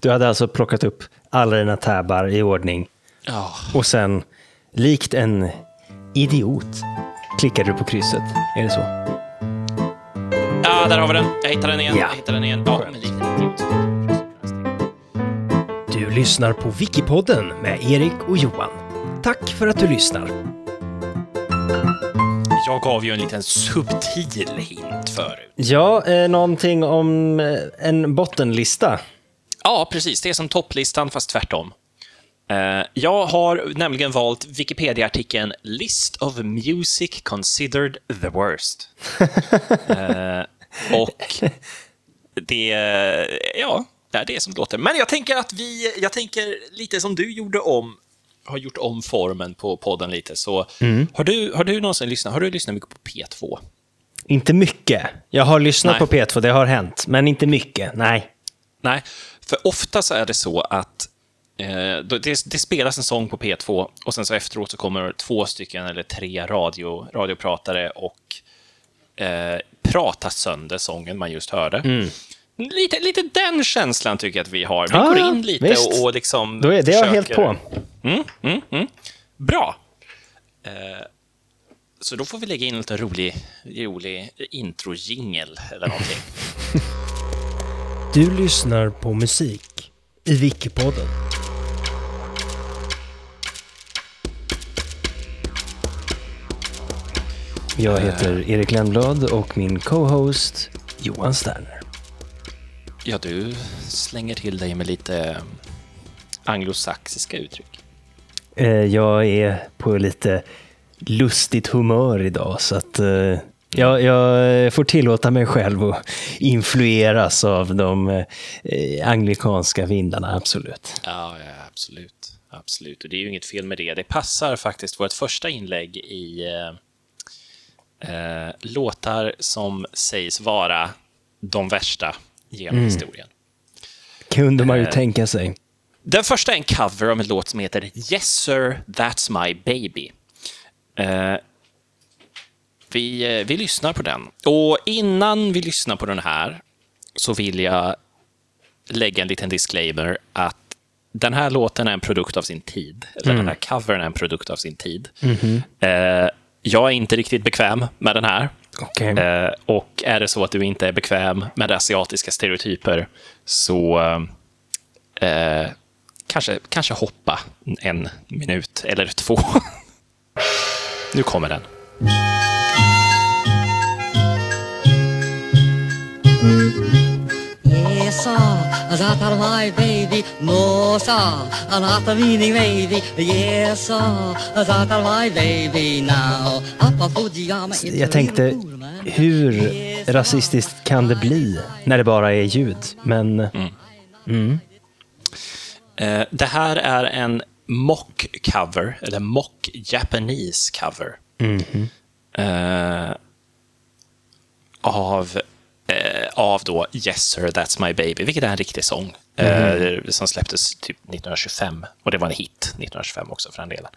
Du hade alltså plockat upp alla dina tabbar i ordning Ja, och sen, likt en idiot, klickade du på krysset. Är det så? ja där har vi den. Jag hittar den igen. Ja. Jag hittar den igen. Ja, men lite idiot. Du lyssnar på Wikipodden med Erik och Johan. Tack för att du lyssnar. Jag gav ju en liten subtil hint förut. Ja, eh, någonting om eh, en bottenlista. Ja, precis. Det är som topplistan, fast tvärtom. Eh, Jag har nämligen valt Wikipedia-artikeln List of Music Considered the Worst. Eh, och det, ja, det är det som det låter. Men jag tänker att vi, jag tänker lite som du gjorde om, har gjort om formen på podden lite. Så har, du, har du någonsin lyssnat, har du lyssnat mycket på P2? Inte mycket. Jag har lyssnat Nej. på P2, det har hänt. Men inte mycket, nej. Nej, för ofta så är det så att eh, det, det spelas en sång på P2 och sen så efteråt så kommer två stycken eller tre radio, radiopratare och eh, pratar sönder sången man just hörde. Lite, lite den känslan tycker jag att vi har. Vi Ja, går in lite visst. och, och liksom Då är det jag helt på. Mm, mm, mm. Bra. Eh, så då får vi lägga in lite rolig, rolig intro-jingel eller någonting. Du lyssnar på musik i Wikipodden. Jag heter Erik Lennblad och min co-host Johan Sterner. Ja, du slänger till dig med lite anglosaxiska uttryck. Eh, Jag är på lite lustigt humör idag så att eh, jag, jag får tillåta mig själv att influeras av de eh, anglikanska vindarna, absolut. Ja, ja, absolut. Absolut. Och det är ju inget fel med det. Det passar faktiskt vårt första inlägg i eh, eh, låtar som sägs vara de värsta genom historien. Kunde man ju Eh. tänka sig. Den första är en cover av en låt som heter Yes sir, that's my baby. Vi, eh, vi lyssnar på den. Och innan vi lyssnar på den här så vill jag lägga en liten disclaimer att den här låten är en produkt av sin tid. Eller den här covern är en produkt av sin tid. Eh, jag är inte riktigt bekväm med den här. Okej. Eh, och är det så att du inte är bekväm med asiatiska stereotyper så eh, kanske, kanske hoppa en minut eller två. nu kommer den. Sir, that are my baby. No, sir, not the meaning baby. Yes, sir, that are my baby now. Jag tänkte, hur rasistiskt kan det bli när det bara är ljud? Men Eh, det här är en mock-cover, eller mock-Japanese cover. Eh, av, eh, av då Yes sir, that's my baby, vilket är en riktig sång. eh, som släpptes typ 1925. Och det var en hit 1925 också för den delen.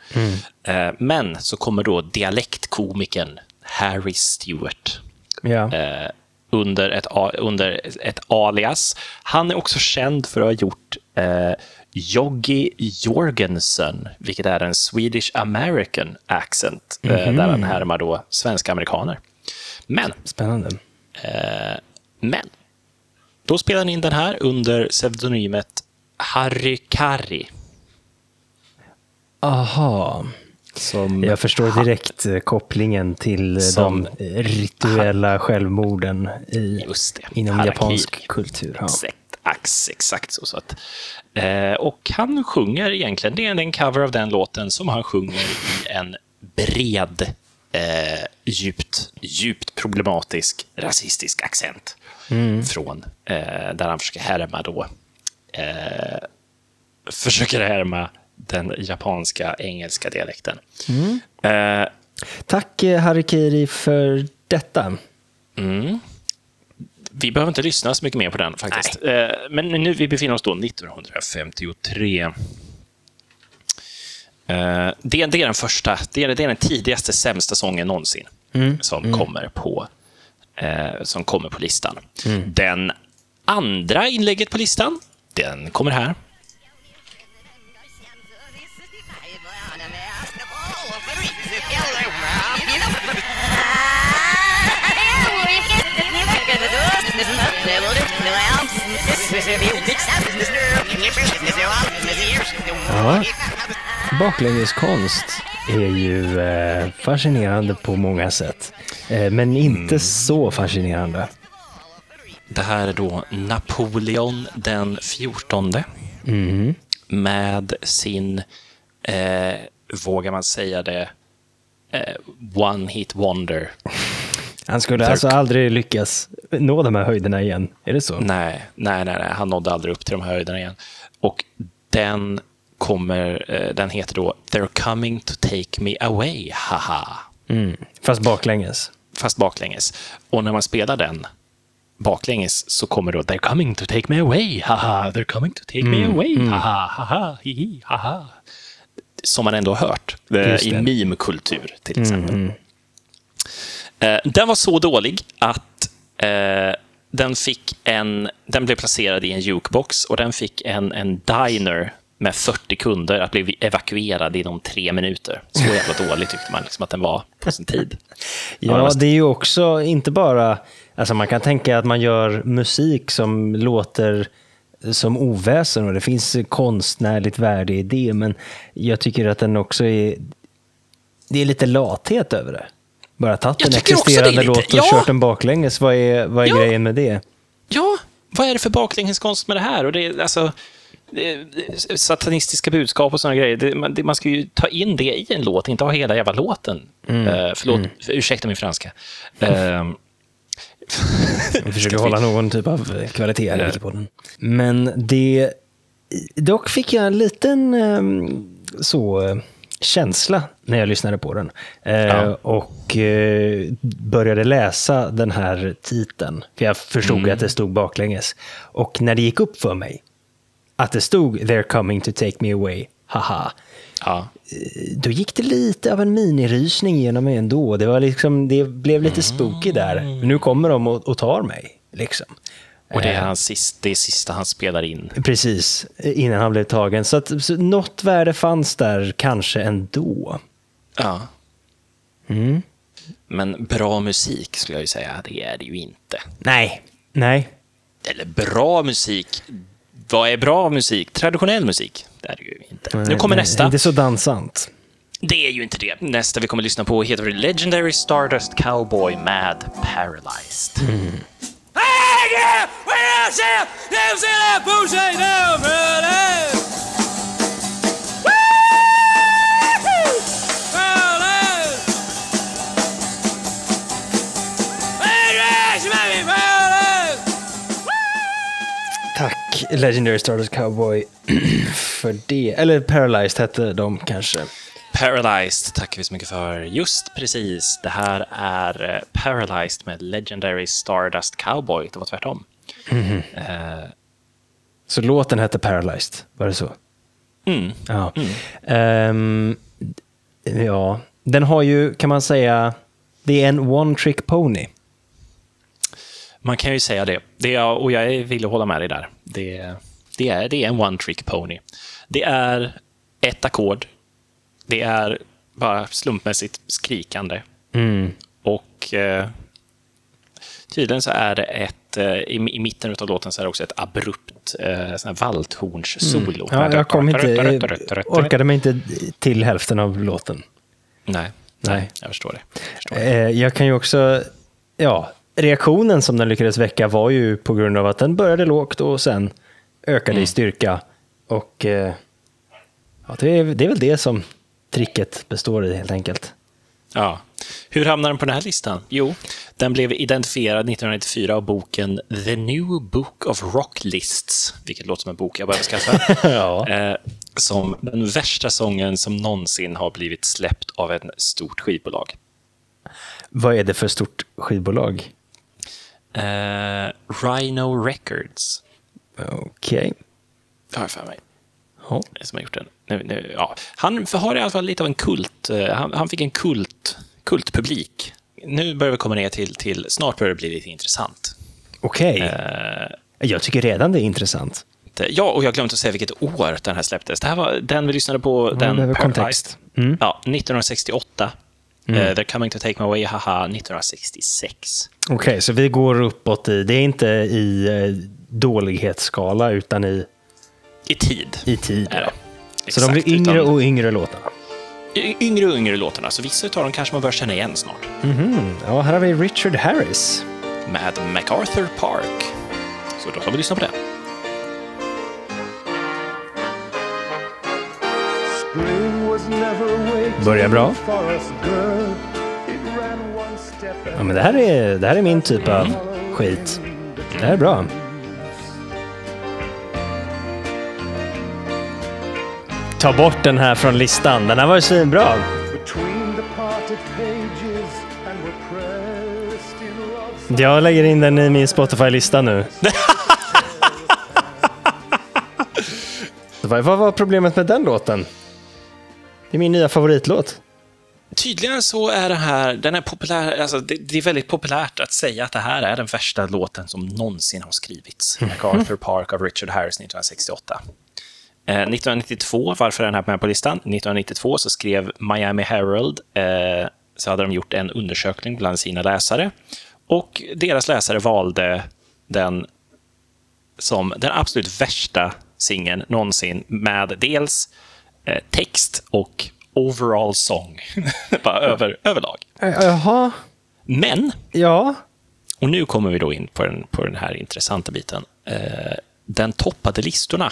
Eh, men så kommer då dialektkomikern Harry Stewart eh, under, ett, under ett alias. Han är också känd för att ha gjort eh, Joggi Jorgensen, vilket är en Swedish American accent, eh, där han härmar då svenska amerikaner. Men, Spännande. Men, då spelar han in den här under pseudonymet Harry Kari. Aha. Som Jag förstår direkt eh, kopplingen till eh, Som- de eh, rituella självmorden i, Just det, inom harakiri. japansk kultur. Ja. Exakt, exakt så. så att, eh, och han sjunger egentligen, det är en cover av den låten som han sjunger i en bred, eh, djupt, djupt problematisk rasistisk accent. Från, eh, där han försöker härma då, eh, försöker härma den japanska engelska dialekten. Eh, Tack eh, Harikiri för detta. Vi behöver inte lyssna så mycket mer på den faktiskt. Eh, Men nu vi befinner oss då 1953. Eh, Det, det är den första, det är, det är den tidigaste sämsta sången någonsin som, Kommer på, eh, som kommer på listan. Den andra inlägget på listan, Den kommer här. Ja. Baklängeskonst är ju eh, fascinerande på många sätt. Eh, men inte så fascinerande. Det här är då Napoleon den 14 med sin, eh, vågar man säga det, eh, one hit wonder. Han skulle alltså aldrig lyckas nå de här höjderna igen. Är det så? Nej, nej, nej, nej, han nådde aldrig upp till de här höjderna igen. Och den kommer, eh, den heter då They're coming to take me away, haha. Mm. Fast baklänges. Fast baklänges. Och när man spelar den baklänges så kommer då They're coming to take me away, haha. They're coming to take me away, haha, haha, hihi, haha. Som man ändå har hört eh, i meme-kultur till exempel. Eh, Den var så dålig att eh, den fick en, den blev placerad i en jukebox och den fick en, en diner med 40 kunder att bli evakuerad inom tre minuter. Så jävla dålig tyckte man liksom att den var på sin tid. Ja, det är ju också inte bara... Alltså man kan tänka att man gör musik som låter som oväsen och det finns konstnärligt värde i det, men jag tycker att den också är... Det är lite lathet över det. Bara tagit en existerande lite- låt och ja. kört den baklänges. Vad är, vad är Ja. grejen med det? Ja, vad är det för baklängeskonst med det här? Och det, är, alltså, satanistiska budskap och sådana grejer. Det, man, det, man ska ju ta in det i en låt, inte ha hela jävla låten. Eh, förlåt, för, ursäkta min franska. Ehm, Jag försöker hålla någon typ av kvalitet här i podden. Men det... Dock fick jag en liten ehm, så känsla när jag lyssnade på den. Eh, Ja. Och eh, började läsa den här titeln. För jag förstod Mm. att det stod baklänges. Och när det gick upp för mig att det stod “They're coming to take me away”, haha. ja. Då gick det lite av en minirysning genom mig ändå. Det, var liksom, det blev lite spooky där. Men nu kommer de och, och tar mig. Liksom. Och det är hans sist, det sista han spelar in. Precis, innan han blev tagen. Så, att, så något värde fanns där kanske ändå. Ja. Mm. Men bra musik skulle jag ju säga, det är det ju inte. Nej, nej. Eller bra musik. Vad är bra musik? Traditionell musik? Det är det ju inte. Nu kommer Nej, nästa. Inte så dansant. Det är ju inte det. Nästa vi kommer lyssna på heter Legendary Stardust Cowboy med Paralyzed. Tack, Legendary Stardust Cowboy, för det. Eller Paralyzed hette de kanske. Paralyzed tackar vi så mycket för. Just precis. Det här är eh, Paralyzed med Legendary Stardust Cowboy. Det var tvärtom. Eh, Så låten hette Paralyzed, var det så? mm. Ja. Ehm, ja, den har ju, kan man säga, det är en one trick pony. Man kan ju säga det. det är, och jag vill hålla med dig där. Det, det, är, det är en one-trick pony. Det är ett ackord. Det är bara slumpmässigt skrikande. Mm. Och eh, tydligen så är det ett, eh, i, i mitten av låten så är det också ett abrupt eh, valthornssolo. Ja, jag kom inte, orkade mig inte till hälften av låten. Nej, Nej. nej, jag förstår det. Jag förstår det. Eh, Jag kan ju också, ja, reaktionen som den lyckades väcka var ju på grund av att den började lågt och sen ökade i styrka. Och eh, ja, det, är, det är väl det som tricket består i helt enkelt. Ja. Hur hamnar den på den här listan? Jo, den blev identifierad 1994 av boken The New Book of Rock Lists, vilket låter som en bok jag behöver skaffa, Ja. eh, som den värsta sången som någonsin har blivit släppt av ett stort skivbolag. Vad är det för stort skivbolag? Eh, Rhino Records, Okej. har jag för mig. Ja. som har gjort den. Nu, nu, ja. Han har i alla fall lite av en kult. eh, Han, han fick en kult, kultpublik. Nu börjar vi komma ner till, till, snart börjar det bli lite intressant. Okej. Eh, Jag tycker redan det är intressant. inte. Ja, och jag glömde att säga vilket år den här släpptes. Det här var den vi lyssnade på, Ja, den kontext. Mm. Ja, 1968. Eh, They're coming to take me away, haha, 1966. Okej, så vi går uppåt i, det är inte i eh, dålighetsskala utan i, I tid. i tid. är det. Så de blir Exakt, yngre utan- och yngre låtarna. y- yngre och yngre låtarna, så vissa av dem kanske man bör känna igen snart. Mhm. Ja, här har vi Richard Harris. Med MacArthur Park. Så då ska vi lyssna på den. Börjar bra. Ja, men det här är, det här är min typ av skit. Det här är bra. Ta bort den här från listan. Den här var ju svinbra. Jag lägger in den i min Spotify-lista nu. vad var problemet med den låten? Det är min nya favoritlåt. Tydligen så är det här, den är populär, alltså det, det är väldigt populärt att säga att det här är den värsta låten som någonsin har skrivits. MacArthur Park av Richard Harris 1968. Eh, 1992, varför är den här med på listan? 1992 så skrev Miami Herald, eh, så hade de gjort en undersökning bland sina läsare. Och deras läsare valde den som den absolut värsta singeln någonsin med dels eh, text och overall song. Bara över, överlag. Jaha, Men, ja. och nu kommer vi då in på den, på den här intressanta biten. Eh, den toppade listorna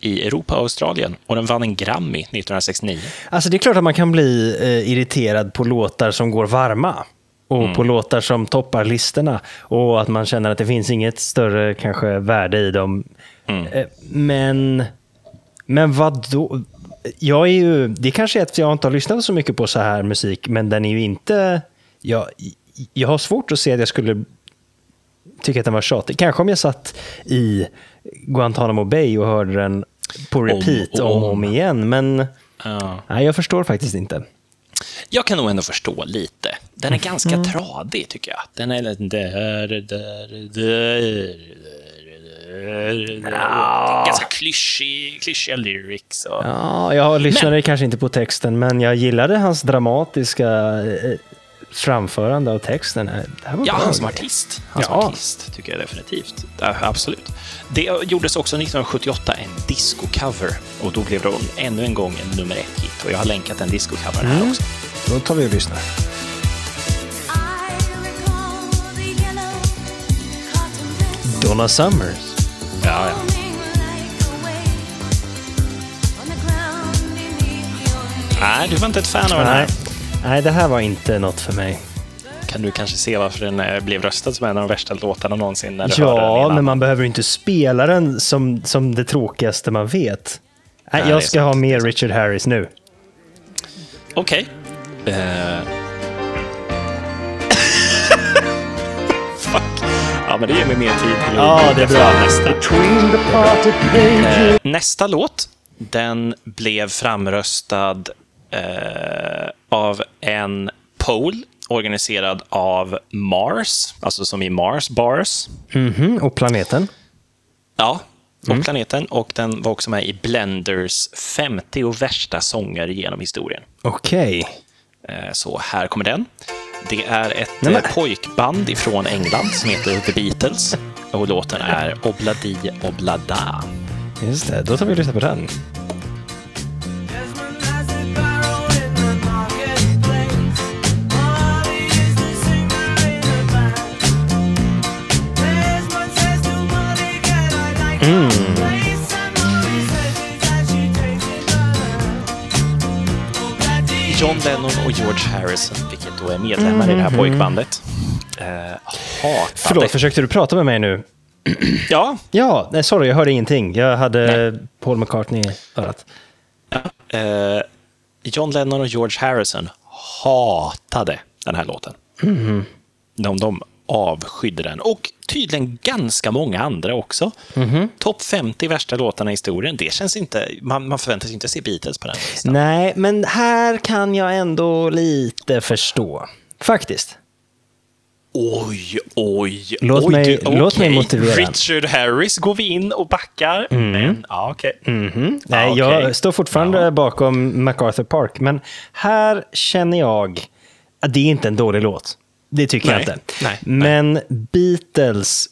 i Europa och Australien och den vann en Grammy 1969. Alltså det är klart att man kan bli eh, irriterad på låtar som går varma. Och på låtar som toppar listorna. Och att man känner att det finns inget större kanske värde i dem. Eh, men, men vad då? Jag är ju, det kanske är att jag inte har lyssnat så mycket på så här musik, men den är ju inte... Jag, jag har svårt att se att jag skulle tycka att den var tjatig. Kanske om jag satt i Guantanamo Bay och hörde den på repeat om och om. om igen, men Ja. nej, jag förstår faktiskt inte. Jag kan nog ändå förstå lite. Den är ganska tradig, tycker jag. Den är lite... Där, där, där, Ganska klyschig, klyschiga lyrics. Och... Ja, jag lyssnade kanske inte på texten, men jag gillade hans dramatiska eh, framförande av texten. Det här var Ja, bra han som artist. Han som Ja. artist tycker jag definitivt. Ja, absolut. Det gjordes också 1978 en disco-cover och då blev det ännu en gång en nummer ett-hit. Och jag har länkat den disco-covern här Mm. också. Då tar vi och lyssnar. Donna Summers. Ja, ja. Nej, du var inte ett fan av den här. Nej, det här var inte något för mig. Kan du kanske se varför den eh, blev röstad som en av de värsta låtarna någonsin när du Ja, men man behöver inte spela den som, som det tråkigaste man vet. Nej, Nej, jag ska ha mer Richard Harris nu. Okej. Eh. Fuck. Ja, men det ger mig mer tid till Ja, att det är bra. nästa. Eh, nästa låt, den blev framröstad eh, av en poll organiserad av Mars, alltså som i Mars Bars. Mhm, och planeten? Ja, och planeten. Och den var också med i Blenders 50 och värsta sånger genom historien. Okej. Eh, Så här kommer den. Det är ett Nej, men- eh, pojkband ifrån England som heter The Beatles. Och låten är Obladi Oblada. Just det, då tar vi och lyssnar på den. John Lennon och George Harrison, då är medlemmar i det här pojkbandet. Eh. Förlåt, försökte du prata med mig nu? Ja, Ja, nej, sorry, jag hörde ingenting. Jag hade Paul McCartney i örat. eh, John Lennon och George Harrison hatade den här låten. De, de avskydde den. Och tydligen ganska många andra också. Topp 50 värsta låtarna i historien. Det känns inte... Man, man förväntar sig inte se Beatles på den listan. Nej, men här kan jag ändå lite förstå. Faktiskt. Oj, oj, Låt oj. mig- du, låt mig motivera. Richard Harris går vi in och backar. Men, ja, okej. Nej, Ja, okej. jag står fortfarande bakom MacArthur Park, men här känner jag att det är inte en dålig låt. Det tycker Nej, jag inte. nej, men Beatles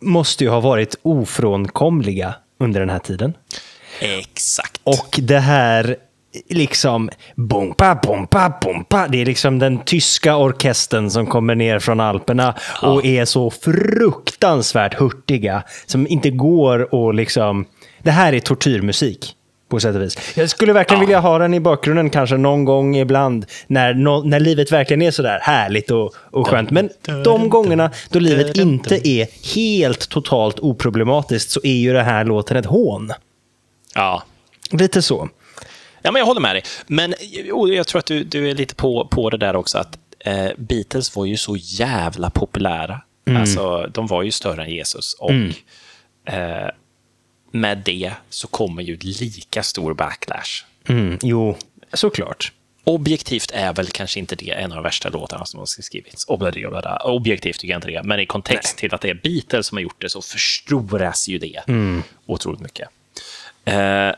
måste ju ha varit ofrånkomliga under den här tiden. Exakt. Och det här liksom bompa, bompa, bompa. Det är liksom den tyska orkestern som kommer ner från Alperna och är så fruktansvärt hurtiga. Som inte går att liksom... Det här är tortyrmusik. På sätt och vis. Jag skulle verkligen vilja ha den i bakgrunden kanske någon gång ibland. När, nå- när livet verkligen är sådär härligt och, och skönt. Men de gångerna då livet inte är helt totalt oproblematiskt så är ju det här låten ett hån. Ja. Lite så. Ja, men jag håller med dig. Men jag tror att du, du är lite på, på det där också, att eh, Beatles var ju så jävla populära. Alltså, de var ju större än Jesus. Och eh, med det så kommer ju lika stor backlash. Mm, jo, såklart. Objektivt är väl kanske inte det en av de värsta låtarna som har skrivits. Objektivt tycker jag inte det, men i kontext till att det är Beatles som har gjort det så förstoras ju det otroligt mycket. Eh,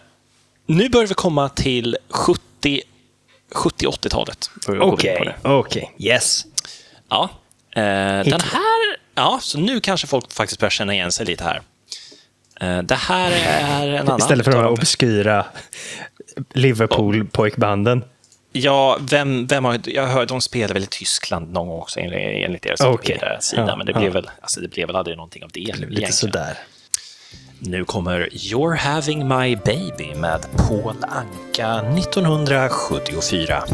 nu börjar vi komma till 70 70-80-talet. Okej, okej. Yes. Ja. Eh, den här... Ja, så nu kanske folk faktiskt börjar känna igen sig lite här. Eh, det här är en annan... Istället för de här obskyra Liverpool-pojkbanden. Ja, vem, vem har, jag hörde de spelade väl i Tyskland någon gång också enligt, enligt deras Okej. Wikipedia-sida, Ja, men det ja. blev, väl, alltså, det blev väl aldrig någonting av det. Lite egentligen. sådär. Nu kommer You're having my baby med Paul Anka 1974.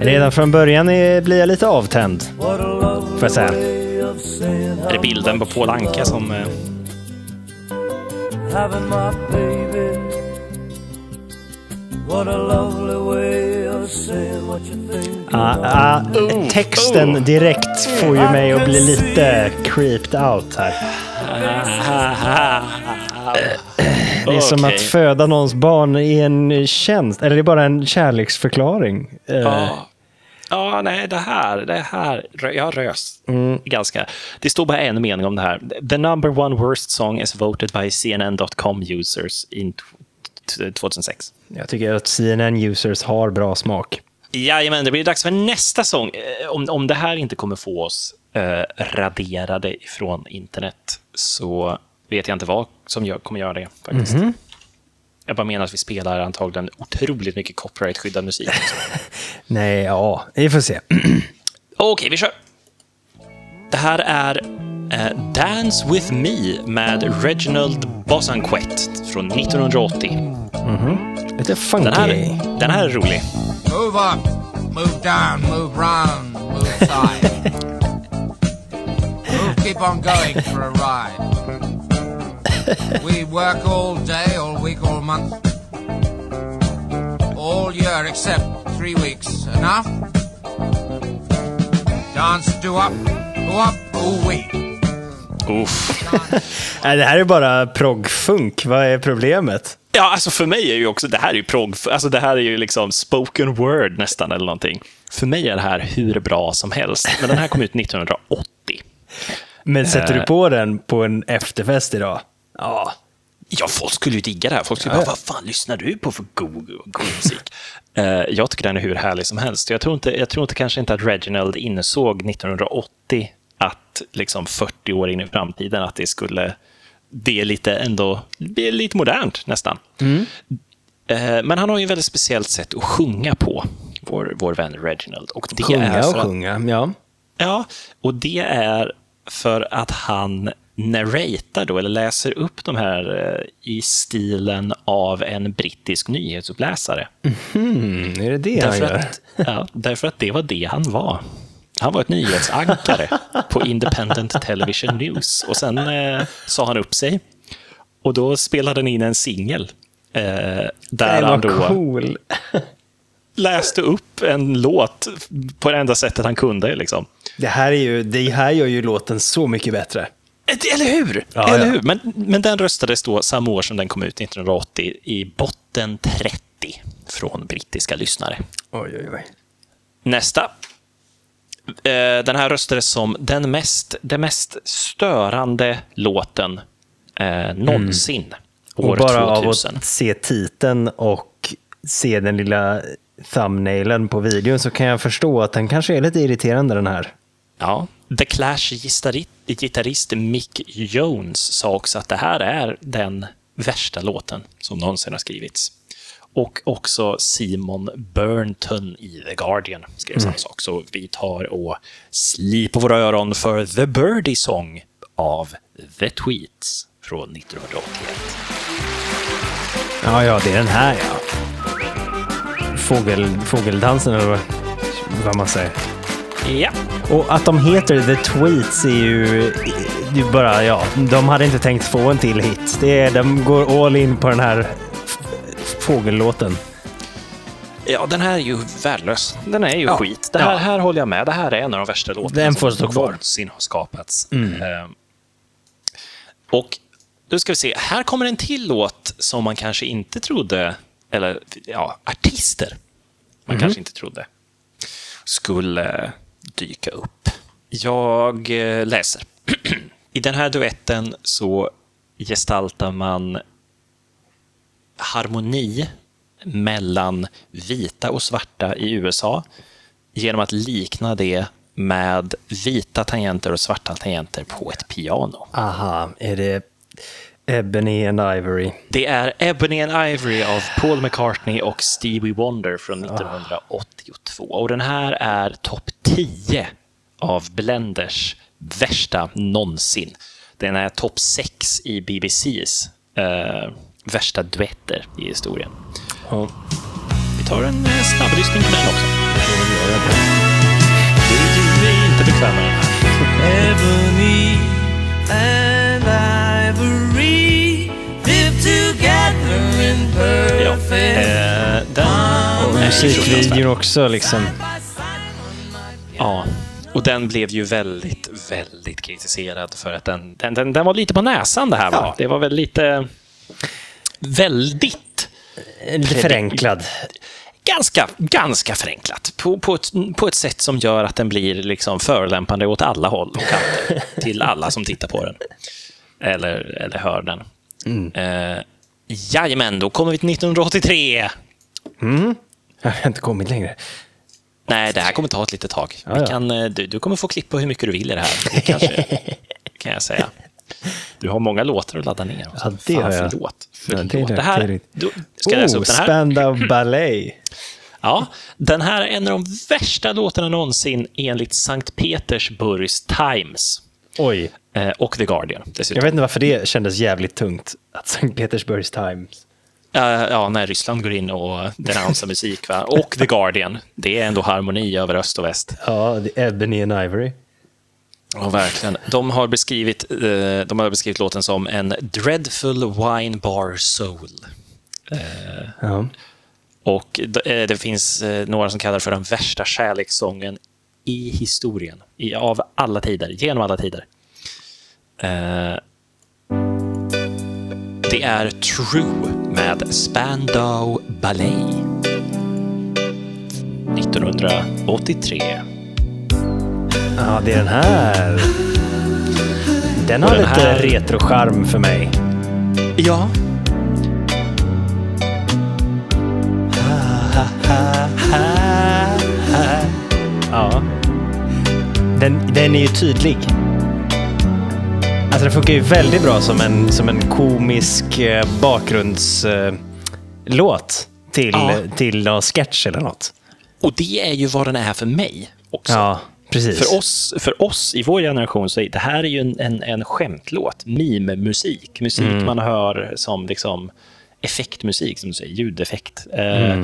Redan från början är, blir jag lite avtänd. Får jag säga. Är det bilden på Paul Anka som... eh, having my baby. What a lovely way of saying what you think. Ah, ah, texten direkt får ju mig att bli lite creeped out här. Det är som att föda någons barn i en tjänst. Eller det är bara en kärleksförklaring. Eh, Ja. Ja, nej, det här, det här, jag rös ganska. Det står bara en mening om det här. The number one worst song is voted by CNN.com users in t- t- 2006. Jag tycker att CNN-users har bra smak. Jajamän, det blir dags för nästa sång. Eh, Om, om det här inte kommer få oss eh, raderade ifrån internet så vet jag inte vad som gör, kommer göra det. faktiskt. Jag bara menar att vi spelar antagligen otroligt mycket copyright-skyddad musik. Nej, ja, vi får se. Okej, vi kör. Det här är eh, Dance with me med Reginald Bosanquet från 1980. Lite funky. Den här, den här är rolig. Move up, move down, move round, move side. keep on going for a ride. We work all day, all week, all month. All year except three weeks. Enough? Dance, do up, go up, ooh wee. Uff. Nej, det här är bara proggfunk. Vad är problemet? Ja, alltså för mig är ju också, det här är ju prog, alltså det här är ju liksom spoken word nästan eller någonting. För mig är det här hur bra som helst. Men den här kom ut 1980. Men sätter Eh. du på den på en efterfest idag? Ja. Ja, folk skulle ju digga det här. Folk skulle bara, vad fan lyssnar du på för god, god musik? Eh, jag tycker den är hur härlig som helst. Jag tror, inte, jag tror inte kanske inte att Reginald insåg 1980 att liksom 40 år in i framtiden att det skulle det är lite ändå det är lite modernt nästan. Eh, men han har ju ett väldigt speciellt sätt att sjunga på, vår, vår vän Reginald. Och det är Sjunga och att- sjunga, ja. Ja, och det är för att han narratar då, eller läser upp de här eh, i stilen av en brittisk nyhetsuppläsare. Mm, är det det han Därför gör? att, ja, därför att det var det han var. Han var ett nyhetsankare på Independent Television News. Och sen eh, sa han upp sig. Och då spelade han in en singel. Eh, där Nej, han då cool. Läste upp en låt på det enda sättet han kunde. Liksom. Det här, är ju, det här gör ju låten så mycket bättre. Eh, Eller hur? Ja, Eller ja. hur? Men, men den röstades då samma år som den kom ut, 1980, i botten 30 från brittiska lyssnare. Oj, oj, oj. Nästa. Eh, Den här röstades som den mest, den mest störande låten eh, någonsin. Och År bara 2000. av att se titeln och se den lilla thumbnailen på videon så kan jag förstå att den kanske är lite irriterande den här. Ja. The Clash-gitarrist Mick Jones sa också att det här är den värsta låten som någonsin har skrivits. Och också Simon Burnton i The Guardian skrev samma sak. Så vi tar och slipar våra öron för The Birdie Song av The Tweets från 1981. Ja, ja, det är den här ja. Fågel, fågeldansen eller vad- man säger. Ja, Och att de heter The Tweets är ju, det är ju bara, ja, de hade inte tänkt få en till hit. Det är, de går all in på den här fågellåten. Ja, den här är ju värdelös. Den är ju Ja. skit. Det här, Ja. här håller jag med. Det här är en av de värsta låtarna Den får som stå kvar. någonsin har skapats. Eh, och då ska vi se. Här kommer en till låt som man kanske inte trodde, eller ja, artister man kanske inte trodde skulle dyka upp. Jag eh, läser. I den här duetten så gestaltar man harmoni mellan vita och svarta i USA genom att likna det med vita tangenter och svarta tangenter på ett piano. Aha, är det Ebony and Ivory? Det är Ebony and Ivory av Paul McCartney och Stevie Wonder från 1982. Och den här är topp 10 av Blenders värsta någonsin. Den är topp 6 i BBCs eh, värsta duetter i historien. Ja. Vi tar en eh, snabblyssning på den också. Du, du är inte bekväm med den här. Ja. Eh, den Och musikvideon också liksom. Ja, och den blev ju väldigt, väldigt kritiserad för att den, den, den, den var lite på näsan det här. Va? Ja. Det var väl lite... Väldigt... Lite förenklad. Ganska, ganska förenklat. På, på, ett, på ett sätt som gör att den blir liksom förolämpande åt alla håll och kanter. till alla som tittar på den. Eller, eller hör den. Mm. Eh, jajamän, då kommer vi till 1983. Jag har inte kommit längre. Nej, det här kommer ta ett litet tag. Ja, ja. kan, eh, du, du kommer få klippa hur mycket du vill i det här. Kanske, kan jag säga. Du har många låtar att ladda ner. Ja, det har jag. Förlåt. Ja, förlåt. det är det, det, här, du, ska jag läsa Oh, upp den här? Spandau Ballet. Ja, den här är en av de värsta låtarna någonsin enligt Sankt Petersburgs Times Oj. Eh, och The Guardian. Dessutom. Jag vet inte varför det kändes jävligt tungt. Att Sankt Petersburgs Times. Ja, ja, när Ryssland går in och denouncear musik. Va? Och The Guardian. Det är ändå harmoni över öst och väst. Ja, Ebony and Ivory. Ja, verkligen. De har, beskrivit, eh, de har beskrivit låten som en dreadful wine bar soul. Ja. Och eh, det finns några som kallar det för den värsta kärlekssången i historien. I, av alla tider, genom alla tider. Eh, det är True med Spandau Ballet. 1983. ja, det är den här. Den har den lite här- retro-charm för mig. Ja. Ja. Den, den är ju tydlig. Alltså den funkar ju väldigt bra som en, som en komisk eh, bakgrundslåt till, Ja. till någon sketch eller något. Och det är ju vad den är för mig också. Ja, precis. För oss, för oss i vår generation så är det här är ju en, en, en skämtlåt, meme-musik. Musik man hör som liksom effektmusik, som du säger, ljudeffekt. Eh,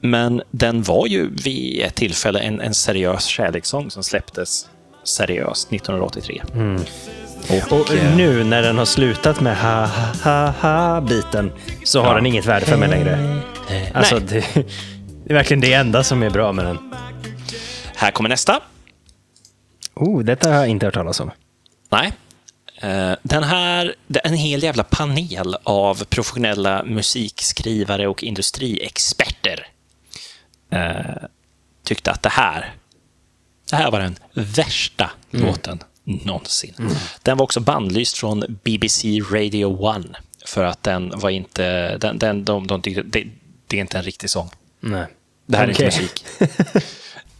Men den var ju vid ett tillfälle en, en seriös kärlekssång som släpptes seriöst 1983. Och, Och nu när den har slutat med ha ha ha ha biten så har Ja. den inget värde för mig längre. Alltså, det, det är verkligen det enda som är bra med den. Här kommer nästa. Oh, detta har jag inte hört talas om. Nej. Eh, Den här, en hel jävla panel av professionella musikskrivare och industriexperter eh, tyckte att det här, det här var den värsta låten någonsin. Den var också bannlyst från BBC Radio 1 för att den var inte, den, den, de, de tyckte, det, det är inte en riktig sång. Nej. Det här är Okej. inte musik.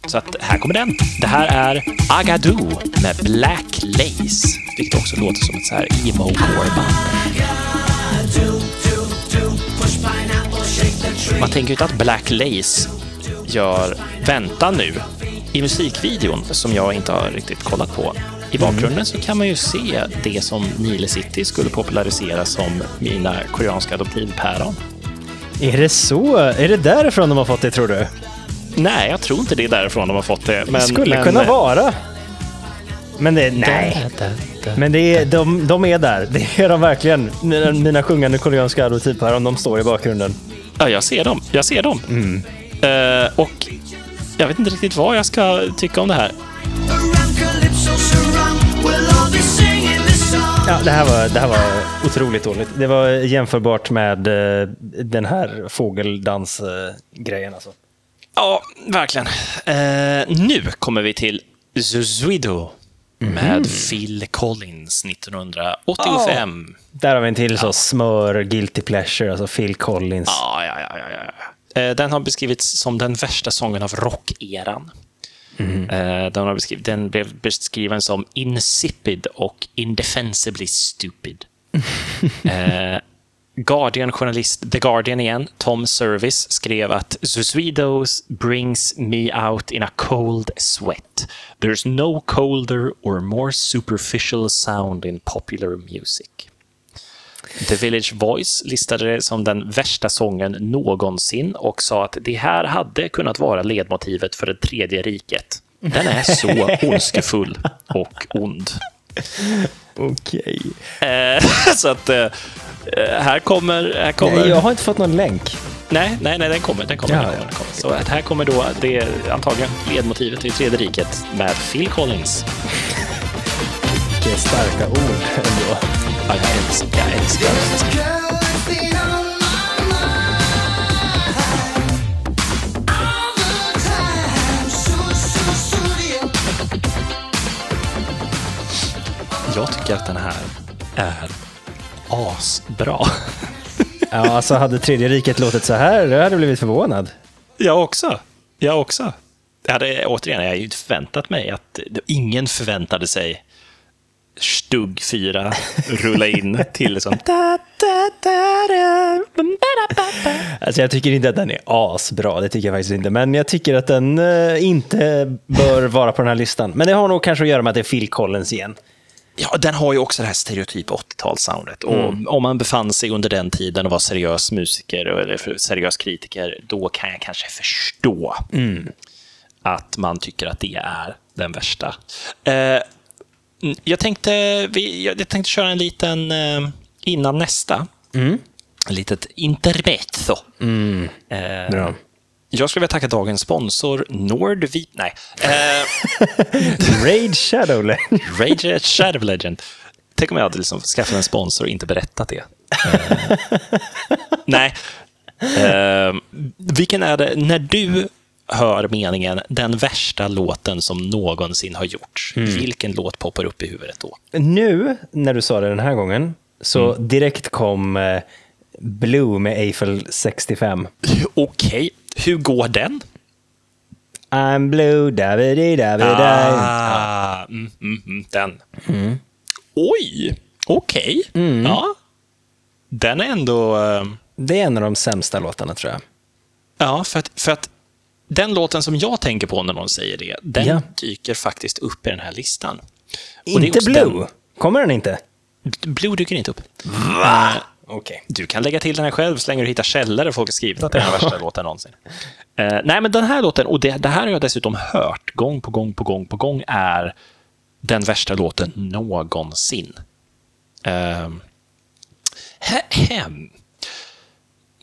Så att här kommer den. Det här är Agadoo med Black Lace. Vilket också låter som ett så här emo-core-band. Man tänker ju inte att Black Lace gör Vänta nu. I musikvideon, som jag inte har riktigt kollat på, i bakgrunden så kan man ju se det som Nile City skulle popularisera som mina koreanska adoptivpäron. Är det så? Är det därifrån de har fått det, tror du? Nej, jag tror inte det är därifrån de har fått det. Men, Det skulle men, kunna vara. Men det, nej. Men det är, de, de är där. Det är de verkligen. Mina, mina sjungande koreanska adoptivpäron, de står i bakgrunden. Ja, jag ser dem. Jag ser dem. Eh, och jag vet inte riktigt vad jag ska tycka om det här. Ja, det här var, det här var otroligt dåligt. Det var jämförbart med eh, den här fågeldansgrejen. Alltså. Ja, verkligen. Eh, nu kommer vi till Zuzuido med Phil Collins 1985. Där har vi en till så smör, guilty pleasure, alltså Phil Collins. Ja, ja, ja, ja. Eh, Den har beskrivits som den värsta sången av rockeran. Eh, Den, har beskriv- den blev beskriven som insipid och indefensibly stupid. Eh, Guardian-journalist, The Guardian igen, Tom Service, skrev att Zuzuidos brings me out in a cold sweat. There's no colder or more superficial sound in popular music. The Village Voice listade det som den värsta sången någonsin och sa att det här hade kunnat vara ledmotivet för det tredje riket. Den är så ondskefull och ond. Okej. Eh, så att eh, här kommer... Här kommer Nej, jag har inte fått någon länk. nej, nej, nej, den kommer. Den kommer, Ja, den kommer, den kommer. Så att här kommer då det antagligen ledmotivet till tredje riket med Phil Collins. Vilka starka ord ändå. Ja, jag älskar, jag älskar. Jag tycker att den här är asbra. Ja, alltså hade tredje riket låtit så här, då hade jag blivit förvånad. Jag också. Jag också. Jag hade, återigen, jag hade ju inte förväntat mig att... Ingen förväntade sig Stugg 4 rulla in till liksom... Alltså jag tycker inte att den är asbra, det tycker jag faktiskt inte. Men jag tycker att den eh, inte bör vara på den här listan. Men det har nog kanske att göra med att det är Phil Collins igen. Ja, den har ju också det här stereotyp 80-talssoundet. Och om man befann sig under den tiden och var seriös musiker eller seriös kritiker, då kan jag kanske förstå att man tycker att det är den värsta. Eh, mm, jag, tänkte, vi, jag, tänkte köra en liten, eh, innan nästa, ett litet intermezzo. Eh, Bra. jag skulle vilja tacka dagens sponsor, Nordvip... Nej. Eh, Raid Shadowland. Rage Shadow Legend. Tänk om jag hade liksom skaffat en sponsor och inte berättat det. Eh, nej. Eh, vilken är det, när du hör meningen den värsta låten som någonsin har gjorts, vilken låt poppar upp i huvudet då? Nu, när du sa det den här gången, så direkt kom eh, Blue med Eiffel 65. Okej, hur går den? I'm blue, davidi davidi Ah, mm, mm, mm, den. Oj, okej. Ja. Den är ändå... eh, Det är en av de sämsta låtarna tror jag. Ja, för att, för att den låten som jag tänker på när någon säger det, den Ja. dyker faktiskt upp i den här listan. Inte Blue? Kommer den inte? Den, Blue dyker inte upp. Eh, Okej. Du kan lägga till den här själv så länge du hittar källor där folk har skrivit att det är den värsta låten någonsin. Eh, nej, men den här låten, och det, det här har jag dessutom hört gång på gång på gång på gång, är den värsta låten någonsin. Uh, hem.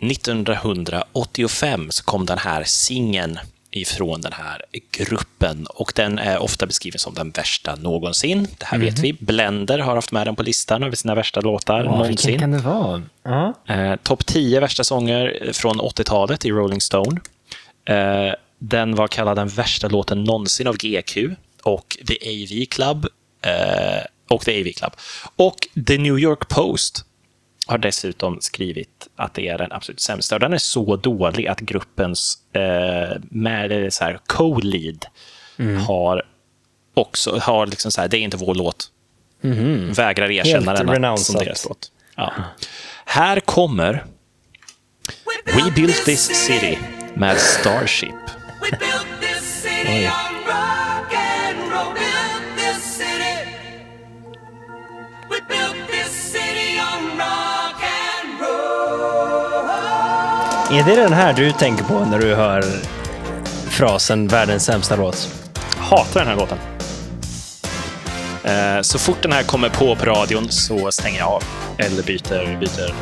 1985 så kom den här singeln ifrån den här gruppen. Och den är ofta beskriven som den värsta någonsin. Det här vet vi. Blender har haft med den på listan över sina värsta låtar Åh, någonsin. vilken kan det vara? Ja. Eh, Topp 10 värsta sånger från 80-talet i Rolling Stone. Eh, den var kallad den värsta låten någonsin av GQ och The AV Club. Eh, och The AV Club. Och The New York Post har dessutom skrivit att det är den absolut sämsta. Och den är så dålig att gruppens eh, med eh, så här co-lead har också har liksom så här, det är inte vår låt. Vägrar erkänna Helt den som renounced. deras låt. Ja. Här kommer We Built This City med Starship. Är det den här du tänker på när du hör frasen världens sämsta låt? Hatar den här låten. Eh, Så fort den här kommer på på radion så stänger jag av eller byter, byter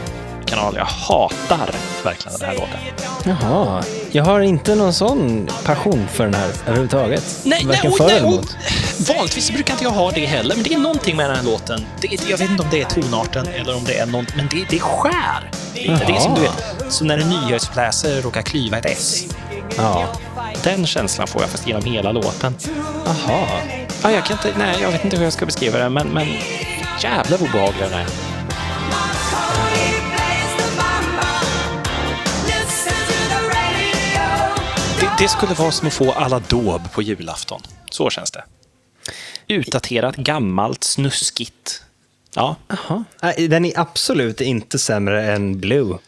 kanal. Jag hatar verkligen den här låten. Jaha, jag har inte någon sån passion för den här överhuvudtaget. Nej, nej, Varken och, för nej eller emot. vanligtvis brukar inte jag ha det heller, men det är någonting med den här låten. Det, jag vet inte om det är tonarten eller om det är något, men det, det skär. Det är, det är som du vet, så när en nyhetsläsare råkar klyva ett S. Ja. Den känslan får jag fast genom hela låten. Jaha. Ja, jag, kan inte, nej, jag vet inte hur jag ska beskriva det, men, men jävlar vad obehaglig den är. Det, det skulle vara som att få alla dåb på julafton. Så känns det. Utdaterat, gammalt, snuskigt. Ja. Nej, Den är absolut inte sämre än Blue.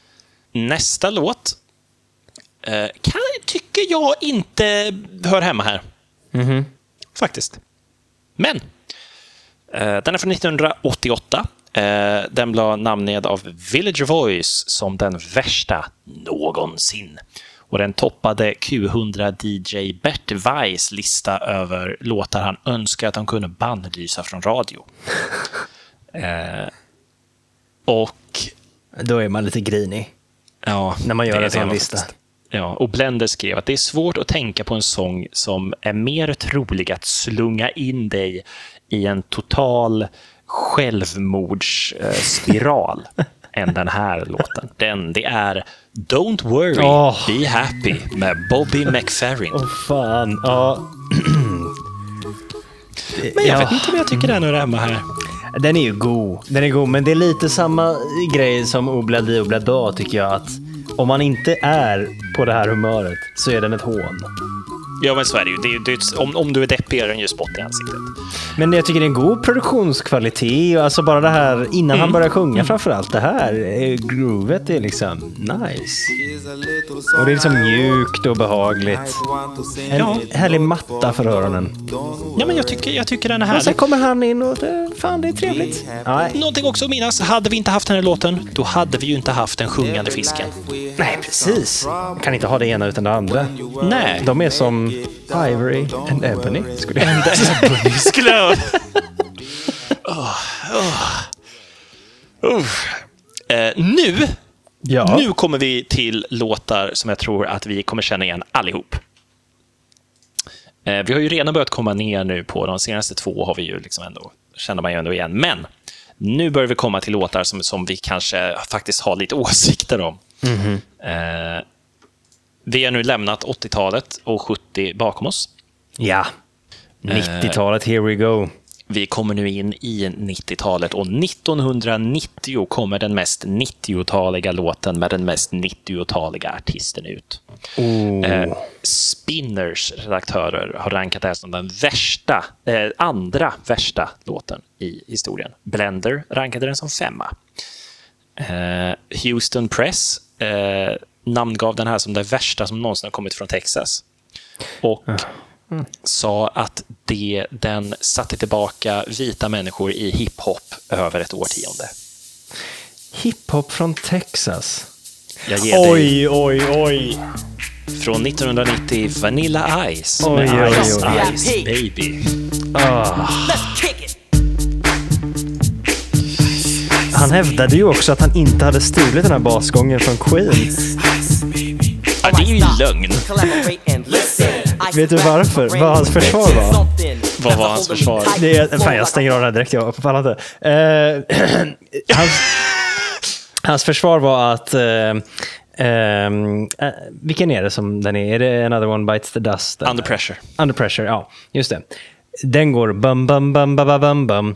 Nästa låt eh, kan, tycker jag inte hör hemma här. Faktiskt. Men, eh, den är från 1988. Eh, den blev namngedd av Village Voice som den värsta någonsin. Och den toppade Q100 DJ Bert Weiss lista över låtar han önskar att han kunde bannlysa från radio. eh, och Då är man lite grinig. Ja, När man gör det- en det sån lista. faktiskt- Ja, och Blender skrev att det är svårt att tänka på en sång som är mer trolig att slunga in dig i en total självmordsspiral än den här låten. Den, det är Don't worry, Åh. be happy med Bobby McFerrin. Åh fan. Ja. Det- Men jag ja. vet inte om jag tycker den hör hemma här. Den är ju god. Den är god, men det är lite samma grej som Obla di obla da, tycker jag. Att om man inte är på det här humöret så är den ett hån. Ja, men så är det ju. Det är, det är, om, om du är deppig är den ju spott i ansiktet. Men jag tycker det är en god produktionskvalitet. Och alltså bara det här innan han börjar sjunga framför allt. Det här groovet är liksom nice. Och det är liksom mjukt och behagligt. En Ja. härlig matta för öronen. Ja, men jag tycker, jag tycker den är Och sen härlig. kommer han in och det, fan det är trevligt. Nej, Någonting också att minnas, hade vi inte haft den här låten, då hade vi ju inte haft den sjungande fisken. nej precis. Man kan inte ha det ena utan det andra. Nej. De är som Ivory and Ebony. Skulle jag skulle jag... Uff. Eh, nu, Ja. nu kommer vi till låtar som jag tror att vi kommer känna igen allihop. Eh, vi har ju redan börjat komma ner nu på de senaste två har vi ju liksom ändå, känner man ju ändå igen. Men nu börjar vi komma till låtar som, som vi kanske faktiskt har lite åsikter om. Eh, vi har nu lämnat 80-talet och 70 bakom oss. Ja. 90-talet, here we go. Vi kommer nu in i 90-talet och 1990 kommer den mest 90-taliga låten med den mest 90-taliga artisten ut. Eh, Spinners redaktörer har rankat det här som den värsta, eh, andra värsta låten i historien. Blender rankade den som femma. Eh, Houston Press eh, namngav den här som det värsta som någonsin har kommit från Texas. Och sa att det, den satte tillbaka vita människor i hiphop över ett årtionde. Hiphop från Texas. Jag ger dig Oj, oj, oj. från 1990 Vanilla Ice Oj, med oj, Ice oj. Ice Baby. Han hävdade ju också att han inte hade stulit den här basgången från Queen. Ja, det är ju lögn. Vet du varför? Vad hans försvar var? Vad var hans försvar? Det är, fan, jag stänger av den här direkt. Jag pallar inte. Eh, hans, hans försvar var att... eh, ehm, eh, vilken är det som den är? Är det Another One Bites the Dust? Under pressure. Under Pressure, ja. Just det. Den går bum, bum, bum, bum, bum, bum, bum.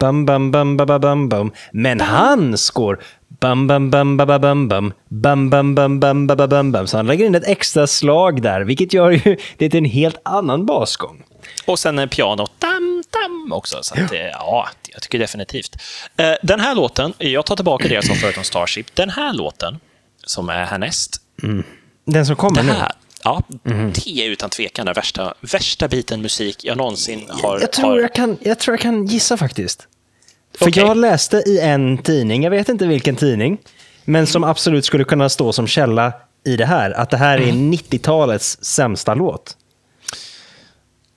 Bum, bum, bum, bum, bum, bum, bum. Men hans går bum, bum, bum, bum, bum, bum. Bum, bum, bum, bum, bum, bum, bum, bum. Så han lägger in ett extra slag där, vilket gör ju det till en helt annan basgång. Och sen en piano tam, tam också. Så att, ja, jag tycker definitivt. Eh, Den här låten, jag tar tillbaka det jag sa förut om Starship. Den här låten, som är härnäst, Den som kommer nu. ja, det är utan tvekan den värsta, värsta biten musik jag någonsin har... Jag tror jag, kan, jag tror jag kan gissa faktiskt. För Okej. jag läste i en tidning, jag vet inte vilken tidning, men som absolut skulle kunna stå som källa i det här, att det här är 90-talets sämsta låt.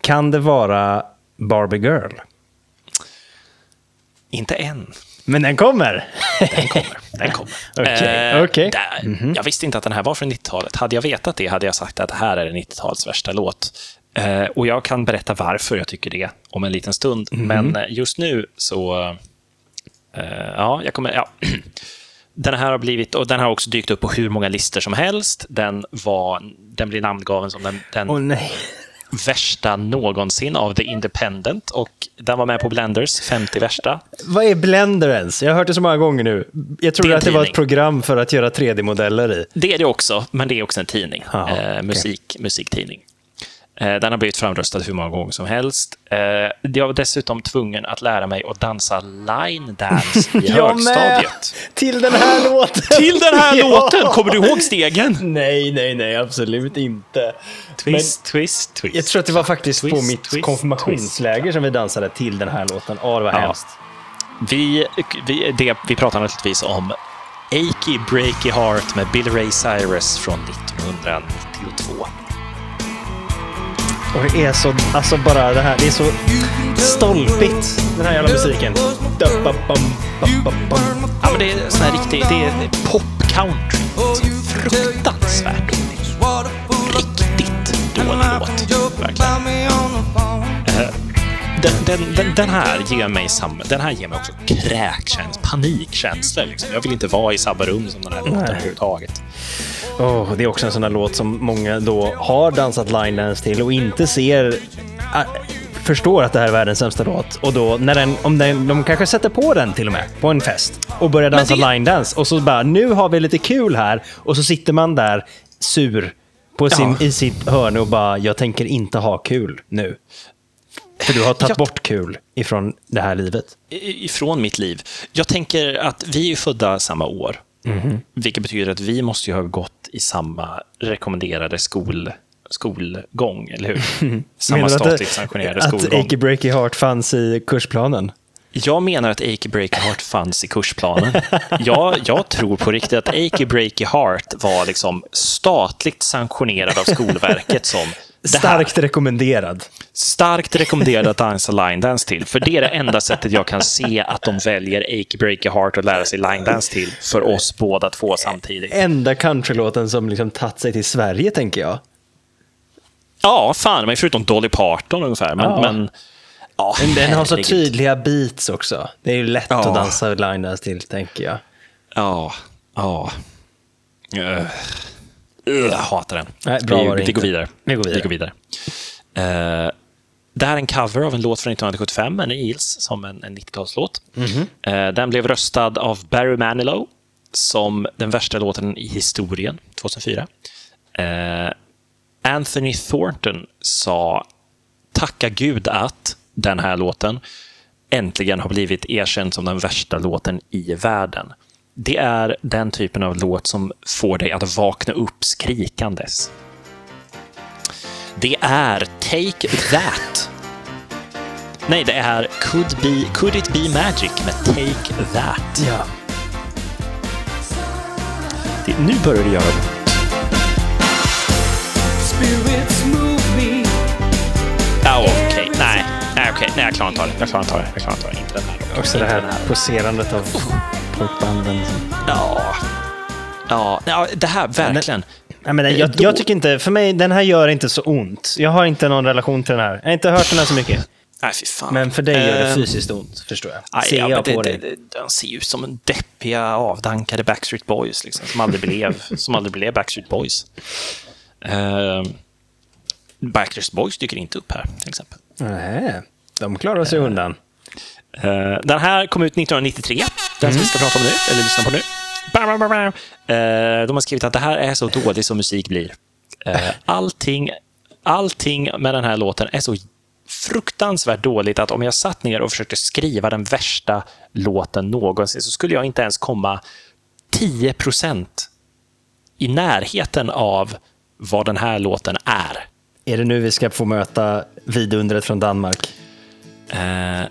Kan det vara Barbie Girl? Inte än. Men den kommer! Den kommer. Den kommer. Okej, Eh, okej. där- Jag visste inte att den här var från 90-talet. Hade jag vetat det hade jag sagt att det här är 90-talets värsta låt. Eh, och jag kan berätta varför jag tycker det om en liten stund. Mhm. Men eh, just nu så... eh, ja, jag kommer... Ja. Den här har blivit, och den har också dykt upp på hur många listor som helst. Den, var, den blir namngaven som den, den nej. värsta någonsin av The Independent. Och den var med på Blenders 50 värsta. Vad är Blender ens? Jag har hört det så många gånger nu. Jag trodde att det var ett program för att göra 3D-modeller i. Det är det också, men det är också en tidning. Jaha, eh, musik, Musiktidning. Eh, den har blivit framröstad hur många gånger som helst. Eh, jag var dessutom tvungen att lära mig att dansa line dance i högstadiet. Till den här låten! Till den här Ja. låten! Kommer du ihåg stegen? Nej, nej, nej, absolut inte. Twist, twist, twist. Jag tror att det var faktiskt på Twist, mitt twist, konfirmationsläger som vi dansade till den här låten. Ja, det var Ja. hemskt. Vi, vi, det, vi pratar naturligtvis om Achy Breaky Heart med Billy Ray Cyrus från 1992. Och det är så, alltså bara det här, det är så stolpigt, den här jävla musiken. Ja, men det är sån här riktig, det är pop-country. Fruktansvärt Riktigt dålig låt. Verkligen. Den, den, den, den här ger mig samma, den här ger mig också kräkkänsla, panikkänslor. Liksom. Jag vill inte vara i samma rum som den här låten överhuvudtaget. Oh, det är också en sån här låt som många då har dansat line dance till och inte ser äh, förstår att det här är världens sämsta låt. Och då, när den, om den, de kanske sätter på den till och med, på en fest, och börjar dansa det- line dance. Och så bara, nu har vi lite kul här. Och så sitter man där sur på sin, Ja. i sitt hörn och bara, jag tänker inte ha kul nu. För du har tagit Jag- bort kul ifrån det här livet. Ifrån mitt liv. Jag tänker att vi är ju födda samma år. Vilket betyder att vi måste ju ha gått i samma rekommenderade skol, skolgång, eller hur? Samma att statligt sanktionerade Att skolgång. Achy Breaky Heart fanns i kursplanen. Jag menar att Achy Breaky Heart fanns i kursplanen. Jag, jag tror på riktigt att Achy Breaky Heart var liksom statligt sanktionerad av Skolverket som. Starkt rekommenderad. Starkt rekommenderad att dansa line dance till. För det är det enda sättet jag kan se att de väljer Achy Breaky Heart att lära sig line dance till för oss båda två samtidigt. Enda countrylåten som liksom tagit sig till Sverige, tänker jag. Ja, fan, men förutom Dolly Parton ungefär. Men, Ja. men ja, Men den har så tydliga beats också. Det är ju lätt Ja. att dansa line dance till, tänker jag. Ja, ja. Uh, jag hatar den. Nej, bra vi, var det vi, går vidare. Vi går vidare. Vi går vidare. Eh, det här är en cover av en låt från 1975, en Eels, som en, en 90-talslåt. Mhm. Eh, den blev röstad av Barry Manilow som den värsta låten i historien, 2004. Eh, Anthony Thornton sa tacka gud att den här låten äntligen har blivit erkänd som den värsta låten i världen. Det är den typen av låt som får dig att vakna upp skrikandes. Det är Take That. Nej, det är Could, be, Could It Be Magic med Take That. Ja. Det, nu börjar det göra ont. Spirits move me. Okej. Nej, okej. Nej, jag klarar inte av det. Jag klarar inte av det. Jag klarar inte av det. Inte den här. Också det här den här. poserandet av punkbanden. Ja. Ja, ja, det här verkligen. Nej, men jag, jag tycker inte, för mig, den här gör inte så ont. Jag har inte någon relation till den här. Jag har inte hört den här så mycket. Nej, fy fan. Men för dig gör det Eh, fysiskt ont, förstår jag. aj, Ser ja, jag på det, dig. det, det, de ser ju ut som en deppiga, avdankade Backstreet Boys, liksom, som, aldrig blev, som aldrig blev Backstreet Boys. Uh, Backstreet Boys dyker inte upp här, till exempel. Nej, de klarar sig undan. Eh, den här kom ut 1993, den som vi ska prata om nu, eller lyssna på nu. Bam, bam, bam, eh, de har skrivit att det här är så dåligt som musik blir. Eh, allting, allting med den här låten är så fruktansvärt dåligt att om jag satt ner och försökte skriva den värsta låten någonsin så skulle jag inte ens komma 10% i närheten av vad den här låten är. Är det nu vi ska få möta vidundret från Danmark? Eh,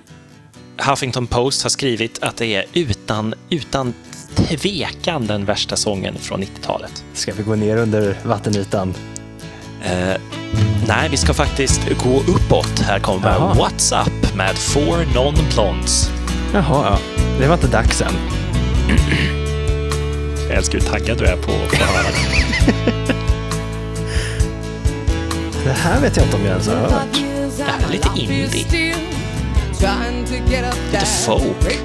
Huffington Post har skrivit att det är utan, utan tvekan den värsta sången från 90-talet. Ska vi gå ner under vattenytan? Eh, nej, vi ska faktiskt gå uppåt. Här kommer Jaha. What's Up med Four Non-Blondes. Jaha, ja. Det var inte dags än. Jag älskar hur taggad du är på att få höra det. Det här vet jag inte om jag ens har hört. Det här är lite indie. Lite folk.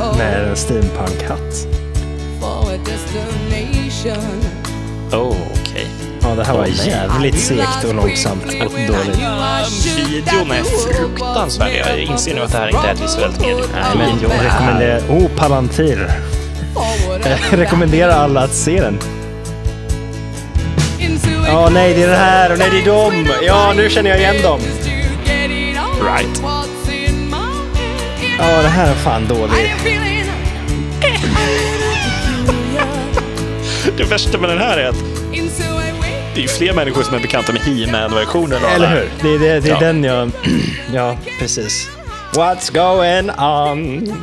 Ja, med en steampunk-hatt. Oh, okej. Ja, det här var jävligt segt och långsamt och dåligt. Videon är fruktansvärd. Jag inser nu att det här inte är ett visuellt medium. Nej, men jag rekommenderar... Oh, Palantir. Jag rekommenderar alla att se den. Ja, nej, det är det här och nej, det är dem. Ja, nu känner jag igen dem. Right. Ja, det här är fan dåligt. Det värsta med den här är att det är ju fler människor som är bekanta med He-Man-versionen Eller hur? Det är, det, det är Ja. den jag... Ja, precis. What's going on?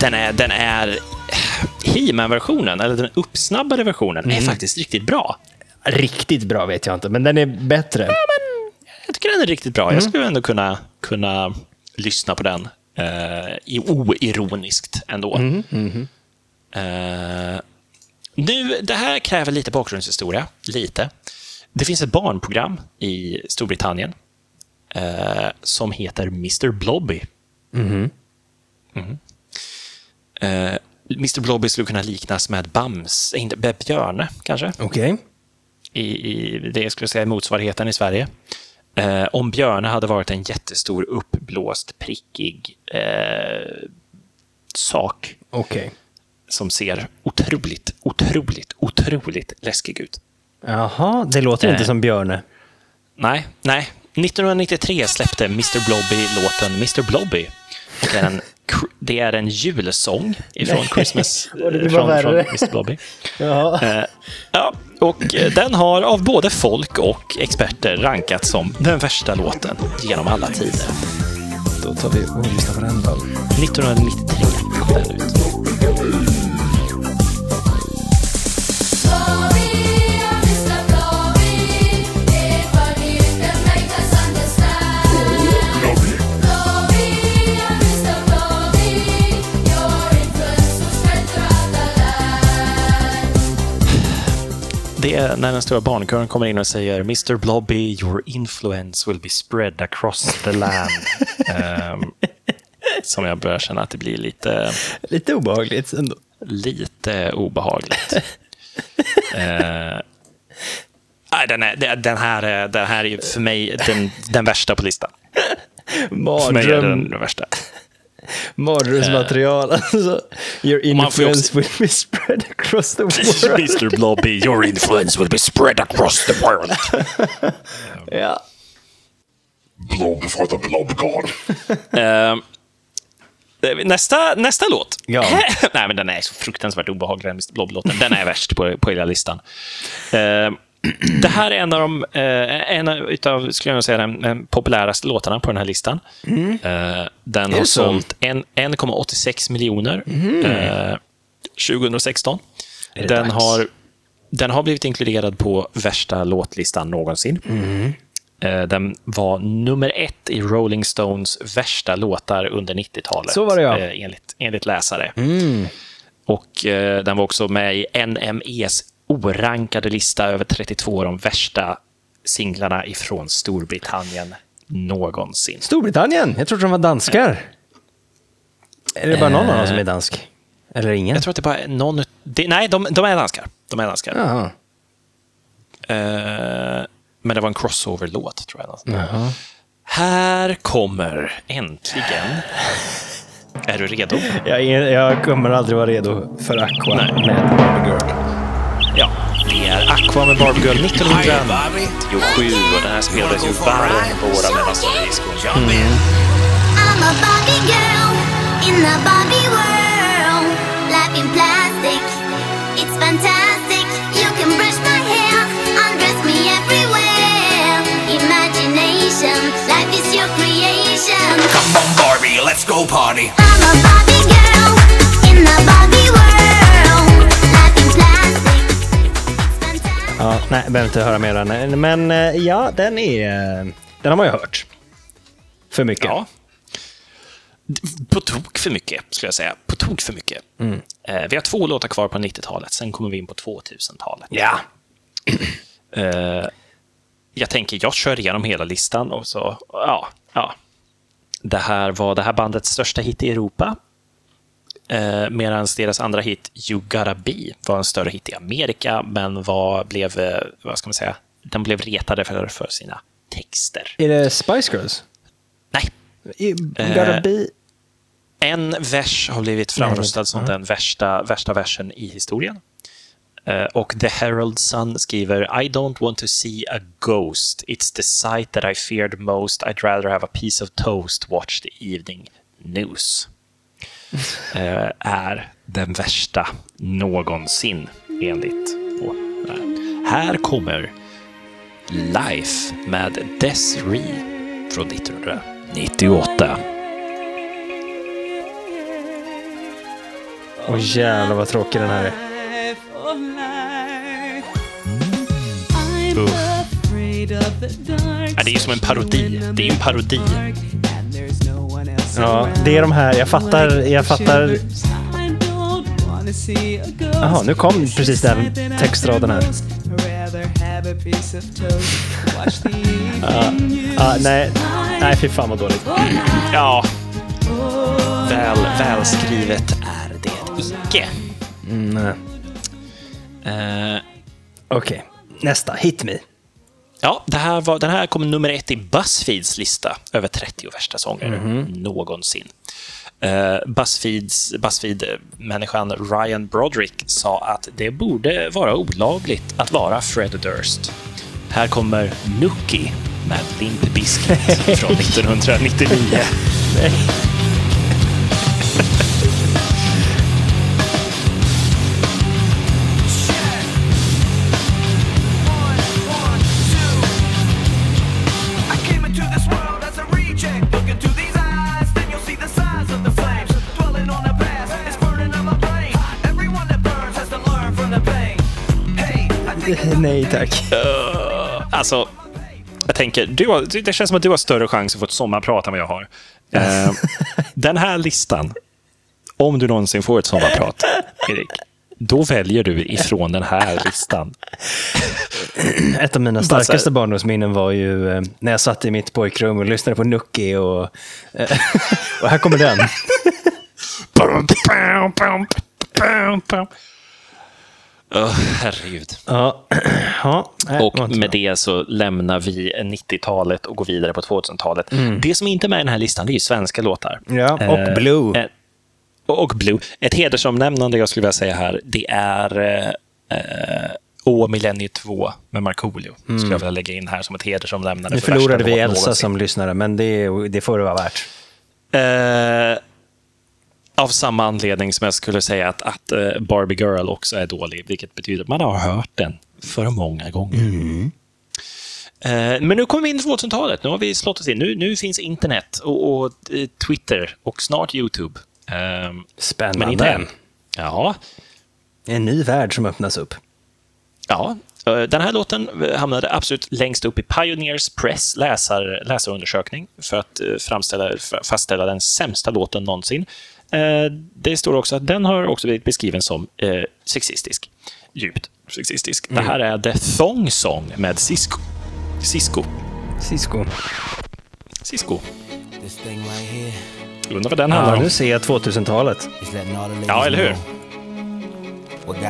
Den är... Den är He-Man-versionen, eller den uppsnabbade versionen, är faktiskt riktigt bra. Riktigt bra vet jag inte, men den är bättre. Jag tycker den är riktigt bra. Jag skulle ändå kunna, kunna lyssna på den eh, oironiskt ändå. Eh, nu, det här kräver lite bakgrundshistoria. Lite. Det finns ett barnprogram i Storbritannien eh, som heter Mr. Blobby. Mhm. Eh, Mr. Blobby skulle kunna liknas med Bams, inte med Björne kanske Okej. i, i det jag skulle säga motsvarigheten i Sverige. Eh, om Björne hade varit en jättestor uppblåst, prickig eh, sak Okej. som ser otroligt, otroligt, otroligt läskig ut. Jaha, det låter inte Eh. som Björne. Nej, nej. 1993 släppte Mr. Blobby låten Mr. Blobby. Det är en, det är en julsång ifrån Christmas. Blir från, från. Mr. Blobby. Ja. Eh, ja, och eh, den har av både folk och experter rankats som den värsta låten genom alla tider. Då tar vi och lyssnar på den då. 1993 kom den ut. Det är när den stora barnkören kommer in och säger Mr. Blobby, your influence will be spread across the land. Ehm, som jag börjar känna att det blir lite, Lite obehagligt ändå. lite obehagligt. Eh, nej, den, är, den- den, här, är- den här är för mig den, den värsta på listan. För mig är Mardröm, den värsta. Mardrömsmaterial. Alltså, your influence will be spread across the world. Mr. Blobby, your influence will be spread across the world. Ja. Blob for the blob god. Eh, nästa, nästa låt. Ja. Nej, men den är så fruktansvärt obehaglig, den Mr. Blob-låten. Den är värst på, på hela listan. Eh, det här är en av de eh, en utav, skulle jag säga, den, den populäraste låtarna på den här listan. Eh, den har så? sålt en- 1,86 miljoner eh, 2016. det Den dags? har den har blivit inkluderad på värsta låtlistan någonsin. Eh, Den var nummer ett i Rolling Stones värsta låtar under 90-talet. Så var det, ja. eh, enligt, enligt läsare. Och eh, den var också med i NMEs orankade lista över 32 av de värsta singlarna ifrån Storbritannien någonsin. Storbritannien! Jag trodde de var danskar. Är det bara någon av dem som är dansk? Eller ingen? Jag tror att det bara är någon... Det, nej, de, de är danskar. De är danskar. Jaha. Eh, men det var en crossover-låt, tror jag. Här kommer äntligen... Är du redo? Jag, jag kommer aldrig vara redo för Aqua med Barbie Girl. Ja, det är Aqua med Barbie Girl 1997 och den här spelades ju varm på våra mellanstadiediskon. Mm. Mm. I'm a Barbie girl in the Barbie world. Life in plastic, it's fantastic. You can brush my hair, undress me everywhere. Imagination, life is your creation. Come on, Barbie, let's go party. Ja, nej, behöver inte höra mer än. Men eh, ja, den är... Den har man ju hört. För mycket. Ja. På tok för mycket, skulle jag säga. På tok för mycket. Eh, vi har två låtar kvar på 90-talet, sen kommer vi in på 2000-talet. Ja. Eh, jag tänker, jag kör igenom hela listan och så, ja, ja. Det här var det här bandets största hit i Europa. Eh, Medan deras andra hit, You Gotta Be, var en större hit i Amerika, men var, blev, eh, vad ska man säga, den blev retade för, för sina texter. Är det Spice Girls? Nej, Eh, Gotta be... En vers har blivit framröstad som den värsta, värsta versen i historien. Eh, och The Herald Sun skriver I don't want to see a ghost. It's the sight that I feared most. I'd rather have a piece of toast watch the evening news. Eh, är den värsta någonsin enligt på. Här kommer Life med Desiree från 1998. Åh jävlar vad tråkig den här är. Ja, det är ju som en parodi. Det är ju en parodi. Ja, det är de här, jag fattar, jag fattar. Jaha, nu kom precis den textraden här. Ja, nej, nej fy fan vad dåligt. Ja. Väl, välskrivet är det icke. Mm. Eh, Okej, nästa. Hit me. Ja, det här var, den här kom nummer ett i Buzzfeeds lista över 30 värsta sånger Mhm. någonsin. Uh, Buzzfeeds, Buzzfeed-människan Ryan Broderick sa att det borde vara olagligt att vara Fred Durst. Här kommer Nookie med Limp Bizkit från 1999. Nej tack. Alltså, jag tänker, du har, det känns som att du har större chans att få ett sommarprat än vad jag har. Eh, den här listan, om du någonsin får ett sommarprat, Erik, då väljer du ifrån den här listan. Ett av mina starkaste barndomsminnen var ju eh, när jag satt i mitt pojkrum och lyssnade på Nookie och, och här kommer den. Åh, herregud. Ja, ja nej, Och med det så lämnar vi 90-talet och går vidare på 2000-talet. Det som inte är med i den här listan det är svenska låtar. Mm. Ja, och Eh, Blue. eh, och Blue. Ett hedersomnämnande jag skulle vilja säga här, det är eh, eh, Å Millennium 2 med Markoolio. Skulle jag vilja lägga in här som ett hedersomnämnande. Mm. Nu för förlorade vi Elsa någonsin. som lyssnare, men det, det får det vara värt. Eh, av samma anledning som jag skulle säga att, att eh, Barbie Girl också är dålig, vilket betyder att man har hört den för många gånger. Eh, men nu kommer vi in i 2000-talet. Nu har vi slått oss in. Nu, nu finns internet och, och eh, Twitter och snart YouTube. Eh, men inte Spännande. än. Ja, En ny värld som öppnas upp. Ja, den här låten hamnade absolut längst upp i Pioneers Press läsar, läsarundersökning för att framställa, fastställa den sämsta låten någonsin. Eh, Det står också att den har också blivit beskriven som eh, sexistisk. Djupt sexistisk. Det här är The Thong Song med Cisco. Cisco. Cisco. Cisco. This thing right here Undrar vad den handlar om. nu ser jag 2000-talet. is letting all the ladies Ja, eller hur?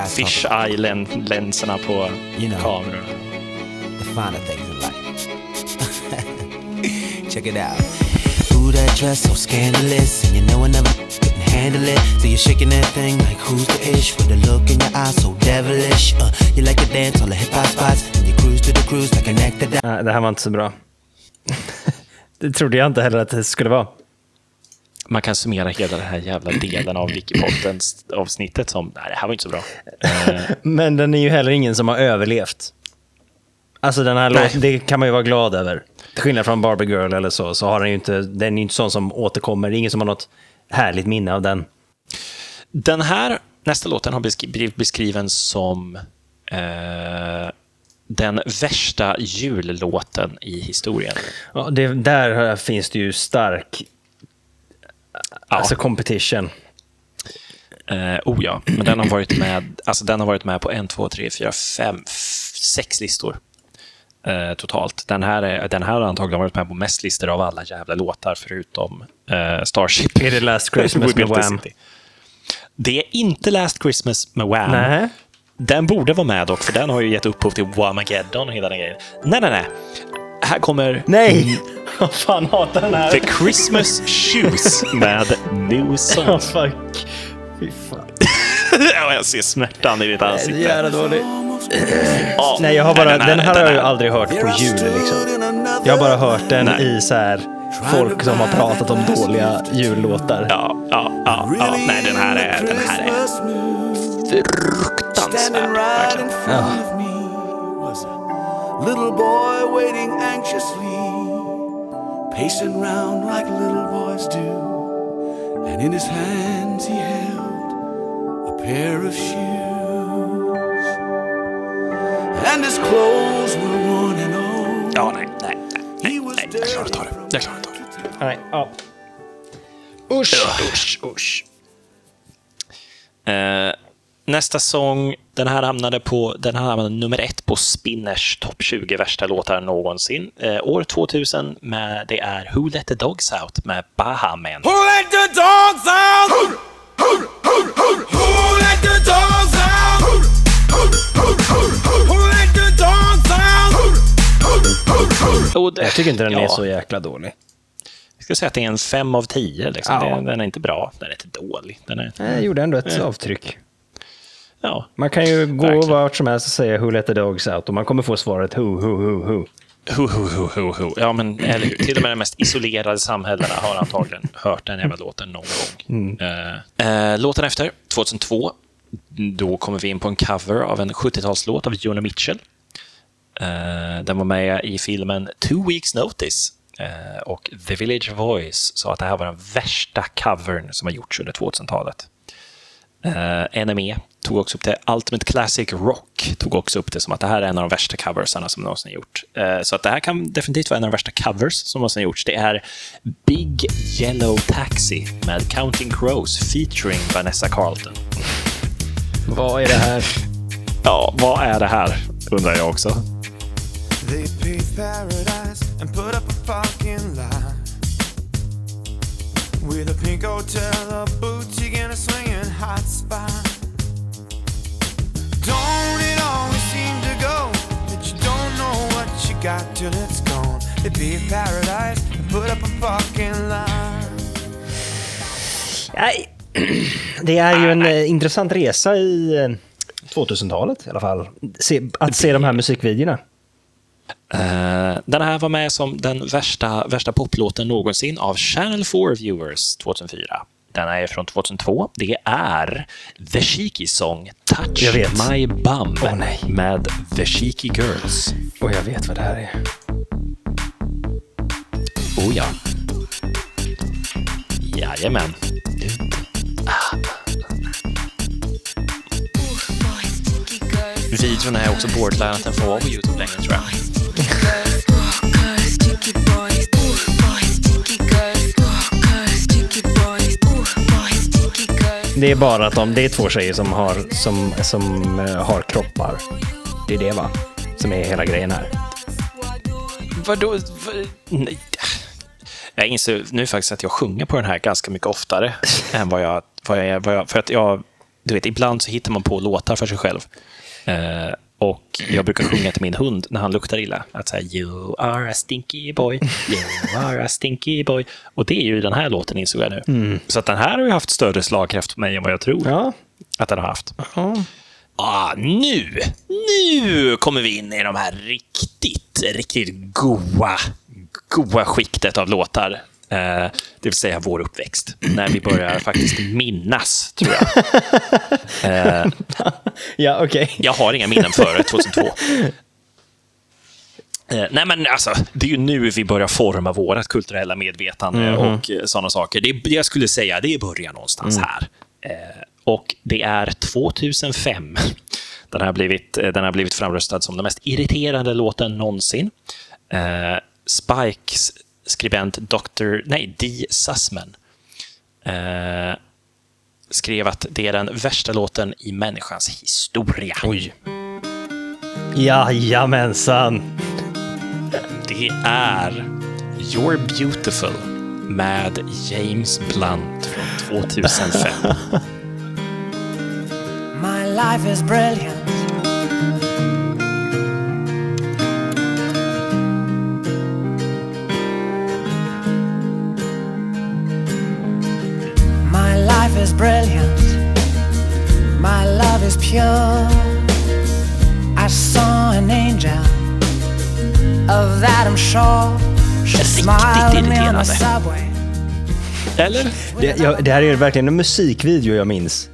Fish eye-länserna på You know. kameran. the finer things in life. Check it out. That dress so scandalous, and you know I never couldn't handle it. So you're shaking that thing like who's the ish with a look in your eyes so devilish. Uh, you like to dance on the hip hop spots, and you cruise to the cruise like an actor. Nej, det här var inte så bra. det trodde jag inte heller att det skulle vara. Man kan summera hela den här jävla delen av Wikipoddens avsnittet som, nej det här var inte så bra. Men den är ju heller ingen som har överlevt. Alltså den här låten, det kan man ju vara glad över. Till skillnad från Barbie Girl eller så, så har den ju inte, den är ju inte sån som återkommer. Det är ingen som har något härligt minne av den. Den här, nästa låten har blivit beskriven som eh, den värsta jullåten i historien. Ja, det, där finns det ju stark Ja. alltså competition. Eh, oh ja, men den har varit med, alltså den har varit med på en, två, tre, fyra, fem, sex listor eh, totalt. Den här, är, den här har antagligen varit med på mest listor av alla jävla låtar förutom eh, Starship. Är det Last Christmas med Wham? Det är inte Last Christmas med Wham. Nej. Den borde vara med dock, för den har ju gett upphov till Whamageddon och hela den grejen. Nej, nej, nej. Här kommer Nej! Vad fan hatar den här? The Christmas Shoes med New Song. fuck. Fy fan. ja, jag ser smärtan i ditt ansikte. jävla dålig. Ja. Nej, jag har bara, Nej, den här nej, har jag ju nej. aldrig hört på jul liksom. Jag har bara hört den Nej. i så här folk som har pratat om dåliga jullåtar. Ja, ja, ja, ja. Nej, den här är, den här är fruktansvärd. Verkligen. Little boy waiting anxiously, pacing round like little boys do. And in his hands he held pair of shoes. And his clothes were worn and old. Ja, nej, nej, nej, nej, nej. Jag klarar att ta det. Jag klarar att ta det. Nej, ja. Usch, usch, usch. Eh, nästa sång, den här hamnade på den här hamnade nummer ett på Spinners topp 20 värsta låtar någonsin. Eh, år 2000, med, det är Who Let The Dogs Out med Bahamen. Who let the dogs out? Och det- Jag tycker inte den är ja, så jäkla dålig. Jag skulle säga att det är en fem av tio. Liksom. Ja. Den, är inte bra, den är inte dålig. Den är, Jag gjorde ändå ett avtryck. ja. Man kan ju gå Verkligen. vart som helst och säga Who let the dogs out och man kommer få svaret Who, who, who, who. Hu, hu, hu, hu, hu. Ja, men eller hur. Till och med de mest isolerade samhällena har antagligen hört den jävla låten någon gång. Eh, eh, låten efter, 2002, då kommer vi in på en cover av en 70-talslåt av Joni Mitchell. Eh, den var med i filmen Two Weeks Notice. Eh, och The Village Voice sa att det här var den värsta covern som har gjorts under 2000-talet. Uh, NME tog också upp det. Ultimate Classic Rock tog också upp det som att det här är en av de värsta coversarna som någonsin gjort. Eh, så att det här kan definitivt vara en av de värsta covers som någonsin gjorts. Det är Big Yellow Taxi med Counting Crows featuring Vanessa Carlton. Vad är det här? Ja, vad är det här? Undrar jag också. They paved paradise and put up a fucking lie. With a pink hotel, a boutique, and a swinging hot spot. Don't it always seem to go that you don't know what you got till it's gone? They paved paradise and put up a fucking lie. Nej. Det är ju en eh, intressant resa i eh, 2000-talet i alla fall. Se, att se de här musikvideorna. Eh, den här var med som den värsta, värsta poplåten någonsin av Channel 4 Viewers 2004. Den är från 2002. Det är The Cheeky Song Touch Jag vet. My Bum Åh, nej. med The Cheeky Girls. Och jag vet vad det här är. Oh ja. Jajamän. Videon är också borderline att den får vara på YouTube längre, tror jag. Det är bara att de, det är två tjejer som har, som, som eh, har kroppar. Det är det va? Som är hela grejen här. Vadå? Vad- Nej. Jag inser nu faktiskt att jag sjunger på den här ganska mycket oftare än vad jag, vad jag, vad jag... För att jag... Du vet, ibland så hittar man på låtar för sig själv. Eh, och jag brukar sjunga till min hund när han luktar illa. Att säga You are a stinky boy, you are a stinky boy. Och det är ju den här låten insåg jag nu. Så att den här har ju haft större slagkraft på mig än vad jag tror Ja. att den har haft. Ah, nu, nu kommer vi in i de här riktigt, riktigt goa, goa skiktet av låtar. Eh, det vill säga vår uppväxt. När vi börjar faktiskt minnas, tror jag. Eh, Ja, okej. jag har inga minnen före 2002. Eh, nej men alltså, det är ju nu vi börjar forma vårt kulturella medvetande och eh, sådana saker. Det, jag skulle säga det börjar någonstans här. Eh, och det är 2005. Den har blivit, den har blivit framröstad som den mest irriterande låten någonsin. Spikes skribent Dr. Nej, D. Sussman eh, skrev att det är den värsta låten i människans historia. Oj. Jajamensan. Det är You're Beautiful med James Blunt från 2005. My life is brilliant. Life is brilliant. My love is pure. I saw an angel. Of that I'm sure. She smiled at me on the subway. Eller? Det, jag, det här är verkligen en musikvideo jag minns.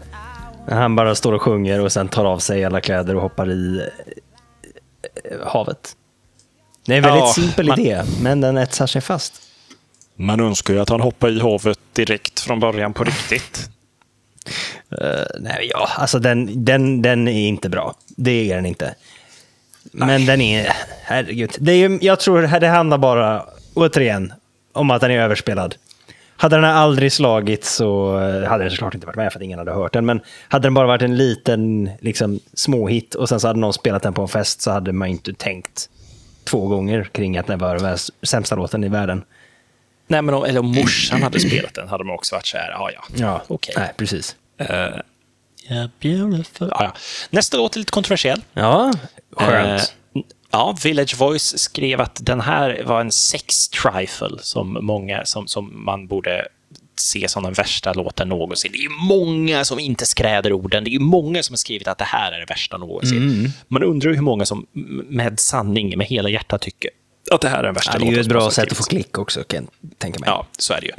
När han bara står och sjunger och sen tar av sig alla kläder och hoppar i eh, havet. Det är en väldigt Ja, simpel man- idé, men den etsar sig fast. Man önskar ju att han hoppar i havet direkt från början på riktigt. Eh, nej, ja, alltså den, den, den är inte bra. Det är den inte. Men den är, herregud. Det är, jag tror det handlar bara, återigen, om att den är överspelad. Hade den aldrig slagit så eh, hade den såklart inte varit med för att ingen hade hört den. Men hade den bara varit en liten liksom, småhit och sen så hade någon spelat den på en fest så hade man inte tänkt två gånger kring att den var den sämsta låten i världen. Nej, men om, eller om morsan hade spelat den hade man också varit så här, ja ja. Ja, Okej. nej, precis. Yeah, beautiful. Ja, ja. Nästa låt är lite kontroversiell. Ja, skönt. Eh, ja, Village Voice skrev att den här var en sex trifle som, många, som, som man borde se som den värsta låten någonsin. Det är ju många som inte skräder orden. Det är ju många som har skrivit att det här är det värsta någonsin. Man undrar hur många som med sanning, med hela hjärtat tycker att det här är den värsta Ja, det är låten ju ett bra sätt att få klick också, kan jag tänka mig. Ja, så är det ju.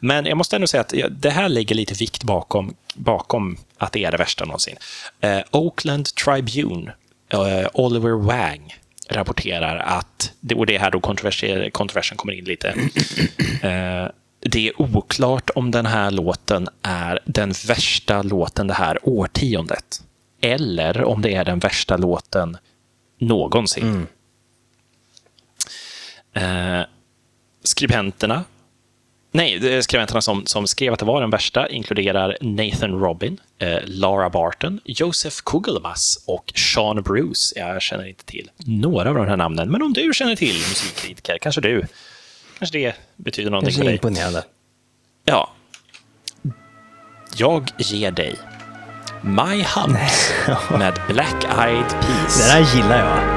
Men jag måste ändå säga att det här lägger lite vikt bakom, bakom att det är det värsta någonsin. Eh, Oakland Tribune, eh, Oliver Wang, rapporterar att, och det är här då kontroversen kommer in lite, eh, det är oklart om den här låten är den värsta låten det här årtiondet. Eller om det är den värsta låten någonsin. Eh, skribenterna Nej, skribenterna som, som skrev att det var den värsta inkluderar Nathan Robin, eh, Lara Barton, Joseph Kugelmas och Sean Bruce. Jag känner inte till några av de här namnen, men om du känner till musikkritiker, kanske du. Kanske det betyder någonting Kanske för dig. imponerande. Ja. Jag ger dig My Humps med Black Eyed Peas. Det där gillar jag.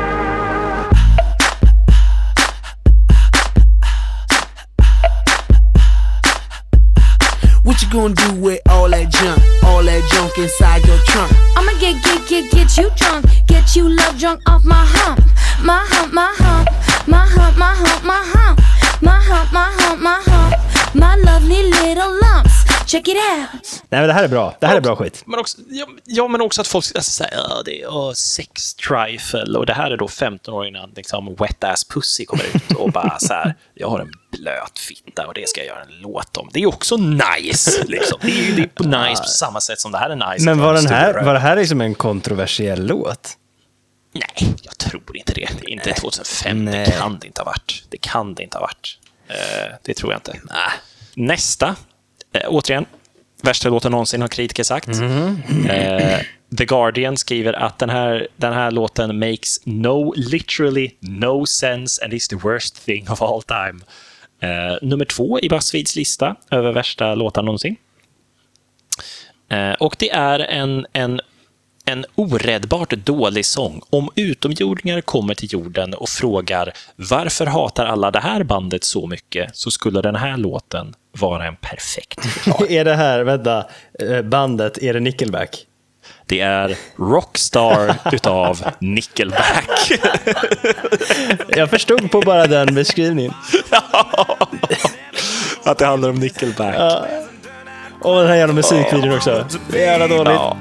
What you gonna do with all that junk? All that junk inside your trunk? I'ma get, get, get, get you drunk. Get you love drunk off my hump. My hump, my hump. My hump, my hump, my hump. My hump, my hump, my hump. My lovely little lumps. Check it out. Nej, men det här är bra. Det här är bra skit. Men också, ja, ja, men också att folk alltså, säger ja, det är sex trifle och det här är då 15 år innan liksom, Wet Ass Pussy kommer ut och bara så här, jag har en blöt fitta och det ska jag göra en låt om. Det är också nice, liksom. Det är ju det är nice på samma sätt som det här är nice. Men var, den en här, var det här liksom en kontroversiell låt? Nej, jag tror inte det. Inte 2005. Nej. Det kan det inte ha varit. Det kan det inte ha varit. Eh, det tror jag inte. Nästa. Eh, återigen, värsta låten någonsin har kritiker sagt. Eh, The Guardian skriver att den här, den här låten makes no, literally no sense and is the worst thing of all time. Eh, nummer två i Buzzfeeds lista över värsta låtar någonsin. Eh, och det är en, en, en oräddbart dålig sång. Om utomjordingar kommer till jorden och frågar varför hatar alla det här bandet så mycket, så skulle den här låten vara en perfekt förklaring. är det här, vänta, eh, bandet, är det Nickelback? Det är Rockstar utav Nickelback. Jag förstod på bara den beskrivningen. Att det handlar om Nickelback. Ja. Och den här jävla musikvideon också. Det är jävla dåligt. Ja.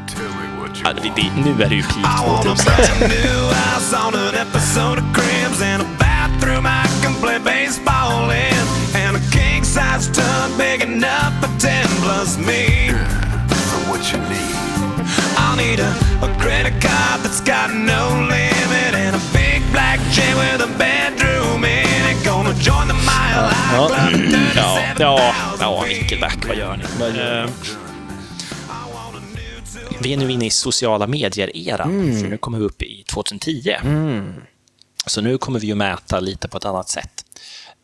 Ja, det, det, nu är det ju peak 2000. house on an episode of Cribs and a bathroom I can play baseball in and a king size tub big enough for ten plus me. So what you need? I'll need a, a credit card that's got no limit and a big black chain with a bedroom in it. Gonna join the Mile High Club. Ja, ja, ja, Nickelback, vad gör ni? Eh, vi är nu inne i sociala medier-eran, för nu kommer vi upp i 2010. Så nu kommer vi ju mäta lite på ett annat sätt.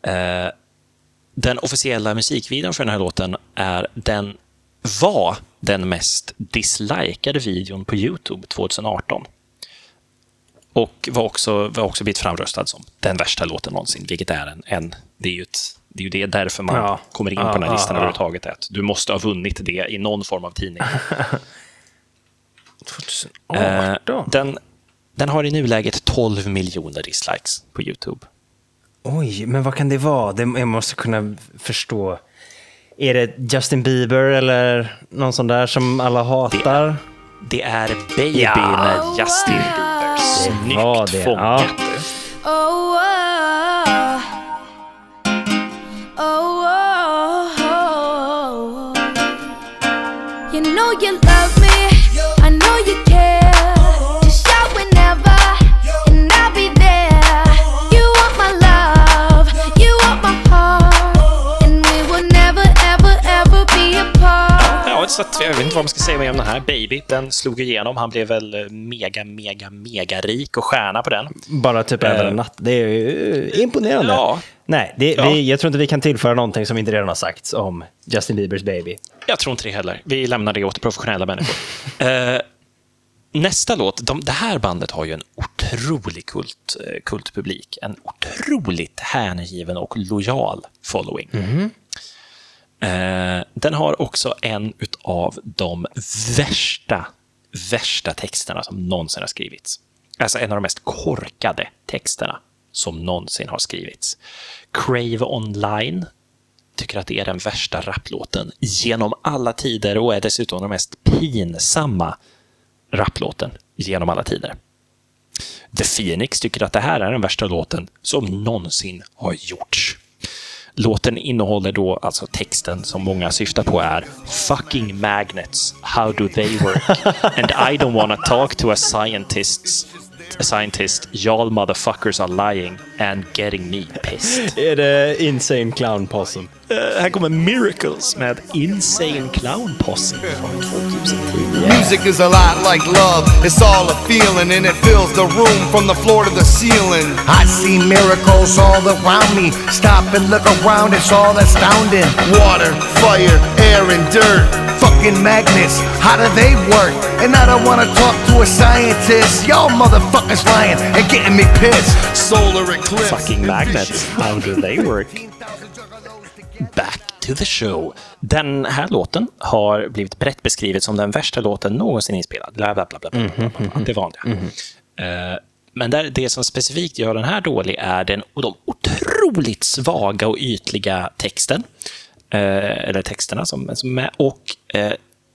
Eh, den officiella musikvideon för den här låten är den, var den mest dislikade videon på YouTube 2018. Och var också, var också blivit framröstad som den värsta låten någonsin, vilket är en, en det är ju ett, det är ju det därför man Ja. kommer in Ja, på den här ja, listan ja. överhuvudtaget. är Att du måste ha vunnit det i någon form av tidning. Eh, 2018? den, den har i nuläget 12 miljoner dislikes på YouTube. Oj, men vad kan det vara? Det, jag måste kunna förstå. Är det Justin Bieber eller någon sån där som alla hatar? Det är Baby Ja. med Justin Bieber. Snyggt var det, ja. fångat. Oh, så att, jag vet inte vad man ska säga mer om den här. Baby, den slog igenom. Han blev väl eh, mega, mega, mega rik och stjärna på den. Bara typ Eh. över en natt. Det är ju imponerande. Ja. Nej, det, Ja. vi, jag tror inte vi kan tillföra någonting som inte redan har sagts om Justin Biebers baby. Jag tror inte det heller. Vi lämnar det åt professionella människor. eh, nästa låt, de, det här bandet har ju en otrolig kult, eh, kultpublik. En otroligt hängiven och lojal following. Eh, den har också en av de värsta, värsta texterna som någonsin har skrivits. Alltså en av de mest korkade texterna som någonsin har skrivits. Crave Online tycker att det är den värsta rapplåten genom alla tider och är dessutom den mest pinsamma rapplåten genom alla tider. The Phoenix tycker att det här är den värsta låten som någonsin har gjorts. Låten innehåller då alltså texten som många syftar på är Fucking magnets, how do they work? And I don't wanna talk to a scientist, scientist, y'all motherfuckers are lying and getting me pissed. Är det Insane Clown Possum? Eh, här kommer Miracles med Insane Clown Posse från 2010. Music is a lot like love. It's all a feeling and it fills the room from the floor to the ceiling. I see miracles all around me. Stop and look around, it's all astounding. Water, fire, air, and dirt. Fucking magnets, how do they work? And I don't wanna talk to a scientist. Y'all motherfuckers lying and getting me pissed. Solar eclipse. Fucking magnets, how do they work? Back to the show. Den här låten har blivit brett beskrivet som den värsta låten någonsin inspelad. Bla, bla, bla, bla, bla, bla, bla. Det vanliga. Eh, Men där, det som specifikt gör den här dålig är den, och de otroligt svaga och ytliga texten. Eh, eller texterna som, som är, och eh,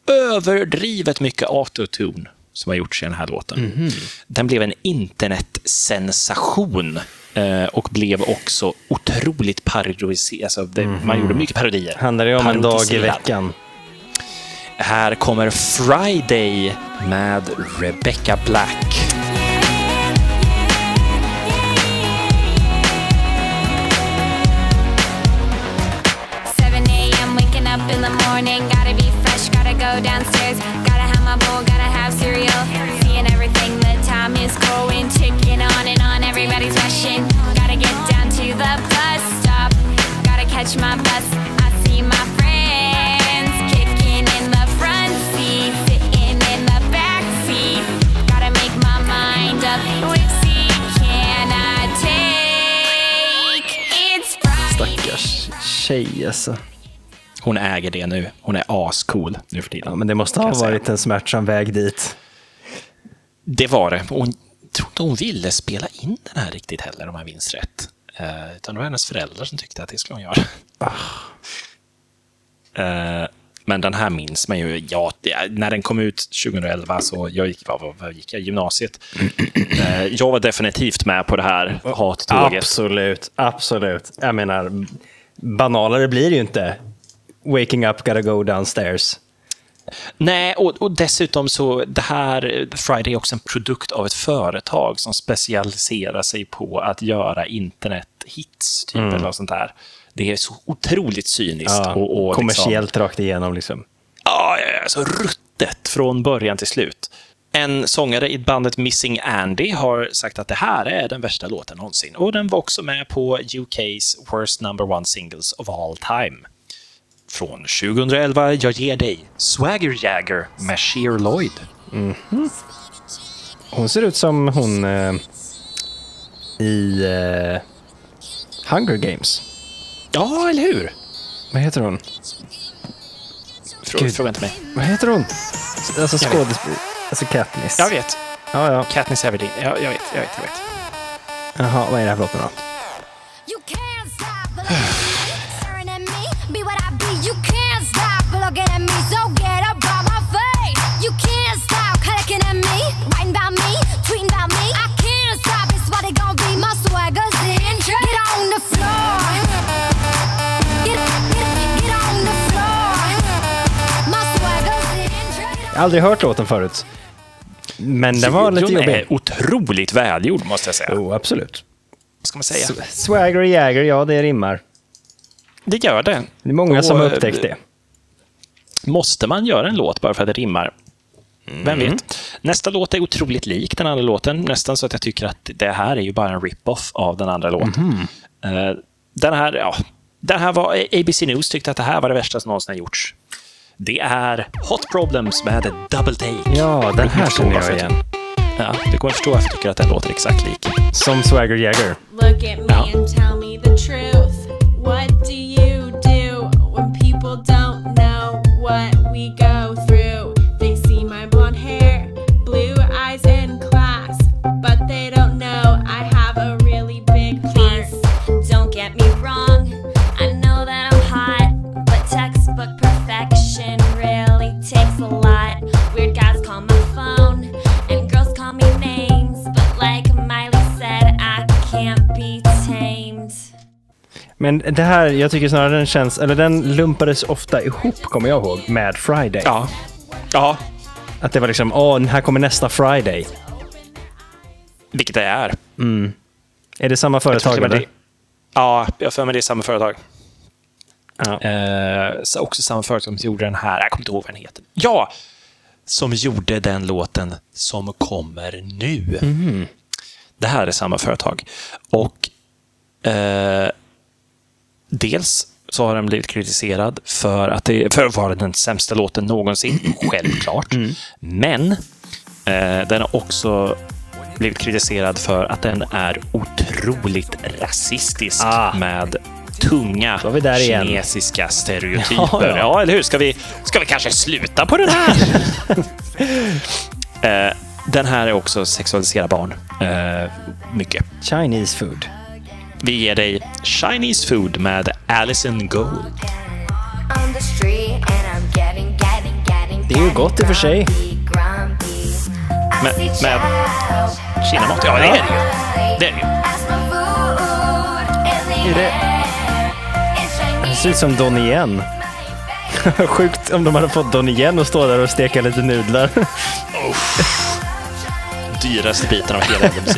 överdrivet mycket autotune som har gjorts i den här låten. Den blev en internetsensation eh, och blev också otroligt parodiserad. Alltså, det, Man gjorde mycket parodier. Handlar det om en dag i veckan? Här kommer Friday med Rebecca Black. Tjej alltså. Hon äger det nu. Hon är ascool nu för tiden. Ja, men det måste ha varit en smärtsam väg dit. Det var det. Hon tror inte hon ville spela in den här riktigt heller, om jag minns rätt. Eh, utan det var hennes föräldrar som tyckte att det skulle hon göra. Eh, men den här minns man ju. Ja, det, när den kom ut 2011 så jag gick, vad, vad gick jag? Gymnasiet. Eh, jag var definitivt med på det här hattåget. Absolut, absolut. Jag menar, banalare blir det ju inte. Waking up, gotta go downstairs. Nej, och, och dessutom så det här Friday är också en produkt av ett företag som specialiserar sig på att göra internethits, typ, Mm. eller något sånt där. Det är så otroligt cyniskt. Ja, och, och kommersiellt rakt igenom liksom. Ja, ja, ja, så ruttet från början till slut. En sångare i bandet Missing Andy har sagt att det här är den värsta låten någonsin. Och den var också med på UK's Worst Number One Singles of All Time. Från 2011, jag ger dig Swagger Jagger med Sheer Lloyd. Mhm. Hon ser ut som hon eh, i eh, Hunger Games. Ja, eller hur? Vad heter hon? Fråga, Gud. fråga inte mig. Vad heter hon? Alltså skådespelare. Alltså Katniss. Jag vet. Ja, ja. Katniss Everdeen. Ja, jag vet, jag vet, jag vet. Jaha, vad är det här för låt nu då? Aldrig hört låten förut. Men den var lite Videon jobbig. är otroligt välgjord, måste jag säga. Jo, absolut. Vad ska man säga? S- Swagger och Jäger, ja det rimmar. Det gör det. Det är många som har eh, upptäckt det. Måste man göra en låt bara för att det rimmar? Vem Mm. vet? Nästa låt är otroligt lik den andra låten. Nästan så att jag tycker att det här är ju bara en rip-off av den andra låten. Mhm. Eh, Den här, ja, den här var, ABC News tyckte att det här var det värsta som någonsin har gjorts. Det är Hot Problems med Double Take. Ja, den här känner jag igen. Ja, du kommer förstå varför jag tycker att den låter exakt lik. Som Swagger Jäger. Look at me and tell me the truth. What do you do when people don't know what we go Men det här, jag tycker snarare den känns, eller den lumpades ofta ihop, kommer jag ihåg, med Friday. Ja. Ja. Att det var liksom, åh, här kommer nästa Friday. Vilket det är. Mm. Är det samma Jag företag eller? det- Ja, jag för mig det är samma företag. Ja. Eh, så också samma företag som gjorde den här, jag kommer inte ihåg vad den heter. Ja! Som gjorde den låten som kommer nu. Mhm. Det här är samma företag. Och eh, dels så har den blivit kritiserad för att, det, för att vara den sämsta låten någonsin, självklart. Mm. Men eh, den har också blivit kritiserad för att den är otroligt rasistisk med tunga vi där igen. kinesiska stereotyper. Ja, Ja, ja. eller hur? Ska vi, ska vi kanske sluta på den här? eh, den här är också sexualisera barn. Eh, mycket. Chinese food. Vi ger dig Chinese food med Alison Gold. Det är ju gott i och för sig. Med, med kinamat? Ja, det är det ju. Det är det ju. Är det... Det ser ut som Don igen. Sjukt om de hade fått Don igen och stå där och steka lite nudlar. Dyraste biten av hela jävla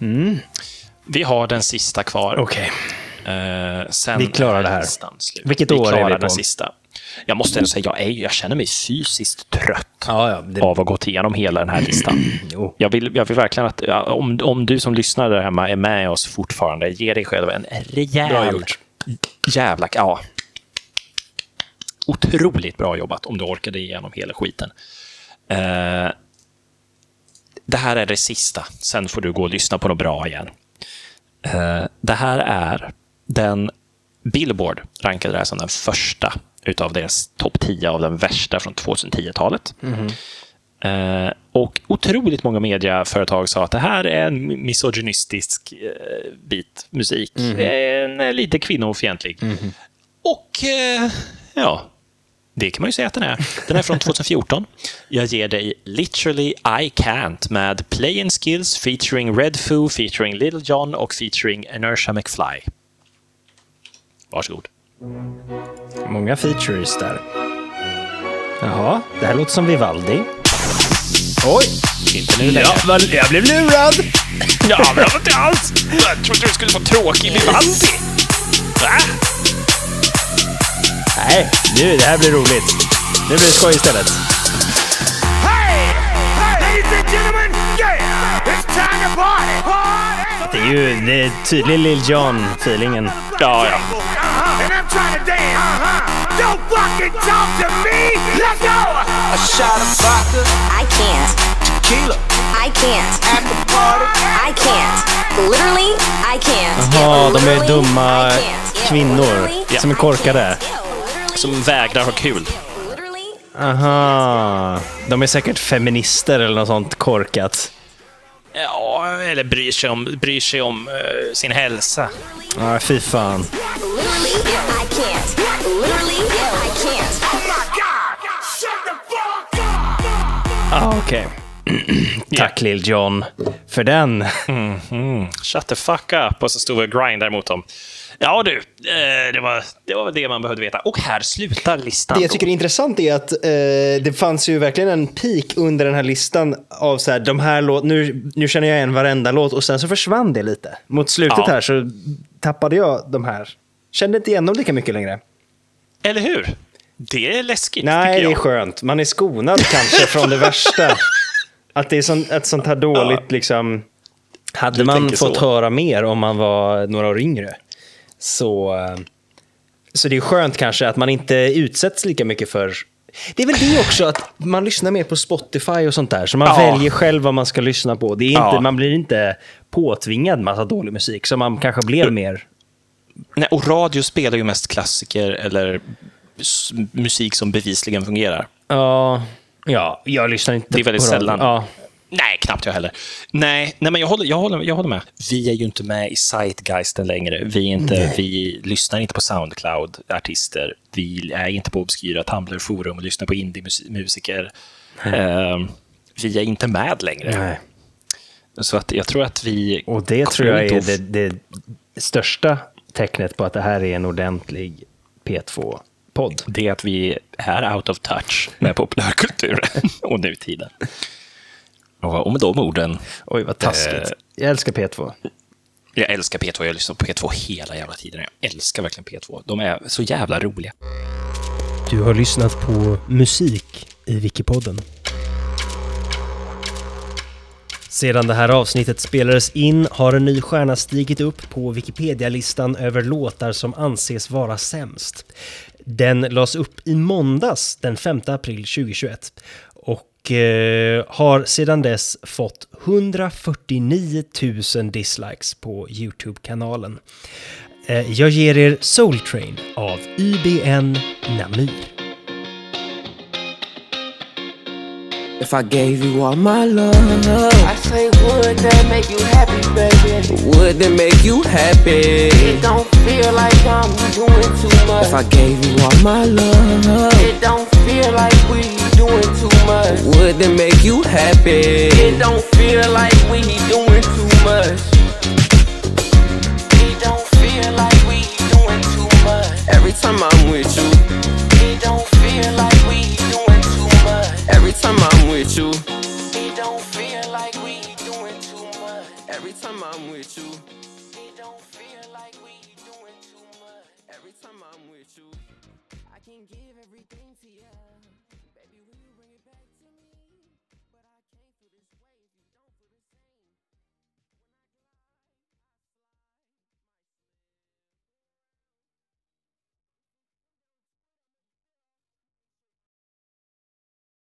musikvideon. Vi har den sista kvar. Okej. Eh, sen Vi klarar det här. slut. Vilket vi år är klarar vi på? den sista. Jag måste ändå säga, jag, är, jag känner mig fysiskt trött Ja, ja, det, av att gått igenom hela den här listan. jo. Jag vill, jag vill verkligen att, ja, om, om du som lyssnar där hemma är med oss fortfarande, ge dig själv en rejäl Bra gjort. jävla... Ja. Otroligt bra jobbat om du orkade igenom hela skiten. Eh, det här är det sista, sen får du gå och lyssna på något bra igen. Eh, det här är den Billboard rankade det här som den första utav deras topp 10 av den värsta från 2010-talet. Eh, och otroligt många mediaföretag sa att det här är en misogynistisk eh, bit musik. En eh, lite kvinnofientlig. Och eh, ja, det kan man ju säga att den är. Den är från 2014. Jag ger dig Literally I Can't med Play and Skills featuring Red Foo, featuring Little John och featuring Inertia McFly. Varsågod. Många features där. Jaha, det här låter som Vivaldi. Oj! Inte nu längre. Ja, jag blev lurad! Ja, men det var inte alls! Jag trodde du skulle vara tråkig Vivaldi. Va? Nej, nu, det här blir roligt. Nu blir det skoj istället. Det är ju det är tydlig Lil Jon-feelingen. Ja, ja. Uh-huh. I can't. tequila, I can't. at the party. I can't. Literally, I can't. Jaha, de är dumma kvinnor som är korkade. Yeah, Som vägrar ha kul. Aha. De är säkert feminister eller något sånt korkat. Ja, eller bryr sig om, bryr sig om eh, sin hälsa. Ja, fy fan. Ah, Okej. Tack Lil Jon för den. Mm. Shut the fuck up. Och så stod vi och grindade mot dem. Ja du, eh, det var, det var väl det man behövde veta. Och här slutar listan. Det jag tycker är intressant är att eh, det fanns ju verkligen en peak under den här listan av så här, de här låt, nu, nu känner jag igen varenda låt och sen så försvann det lite. Mot slutet Ja. här så tappade jag de här. Kände inte igen dem lika mycket längre. Eller hur? Det är läskigt, Nej, det är skönt. Man är skonad kanske från det värsta. Att det är sånt, ett sånt här dåligt liksom. Hade Du man fått så. höra mer om man var några år yngre. Så, så det är skönt kanske att man inte utsätts lika mycket för... Det är väl det också, att man lyssnar mer på Spotify och sånt där. Så man Ja. väljer själv vad man ska lyssna på. Det är inte, Ja. Man blir inte påtvingad massa dålig musik, som man kanske blev mer. Nej, och radio spelar ju mest klassiker eller musik som bevisligen fungerar. Ja, ja jag lyssnar inte Det är väldigt på sällan. Ja. Nej, knappt jag heller. Nej, nej men jag håller, jag, håller, jag håller med. Vi är ju inte med i Zeitgeisten längre. Vi, är inte, vi lyssnar inte på Soundcloud-artister. Vi är inte på obskyra Tumblr-forum och lyssnar på indie-musiker. Eh, vi är inte med längre. Nej. Så att jag tror att vi... Och det tror jag är det, det största tecknet på att det här är en ordentlig P2-podd. Det är att vi är out of touch med populärkulturen och nutiden. Och och med de orden... Oj, vad taskigt. Eh, Jag älskar P2. Jag älskar P2, jag lyssnar på P2 hela jävla tiden. Jag älskar verkligen P2. De är så jävla roliga. Du har lyssnat på musik i Wikipodden. Sedan det här avsnittet spelades in har en ny stjärna stigit upp på Wikipedia-listan över låtar som anses vara sämst. Den lades upp i måndags den 5 april 2021 och eh, Eh, har sedan dess fått 149 000 dislikes på YouTube-kanalen. Eh, jag ger er Soul Train av YBN Namir. If I gave you all my love, I say would that make you happy, baby? Would that make you happy? It don't feel like I'm doing too much. If I gave you all my love, it don't feel like we doing too much. Would that make you happy? It don't feel like we doing too much. It don't feel like we doing too much. Every time I'm with you, time I'm with you, it don't feel like we doing too much. Every time I'm with you.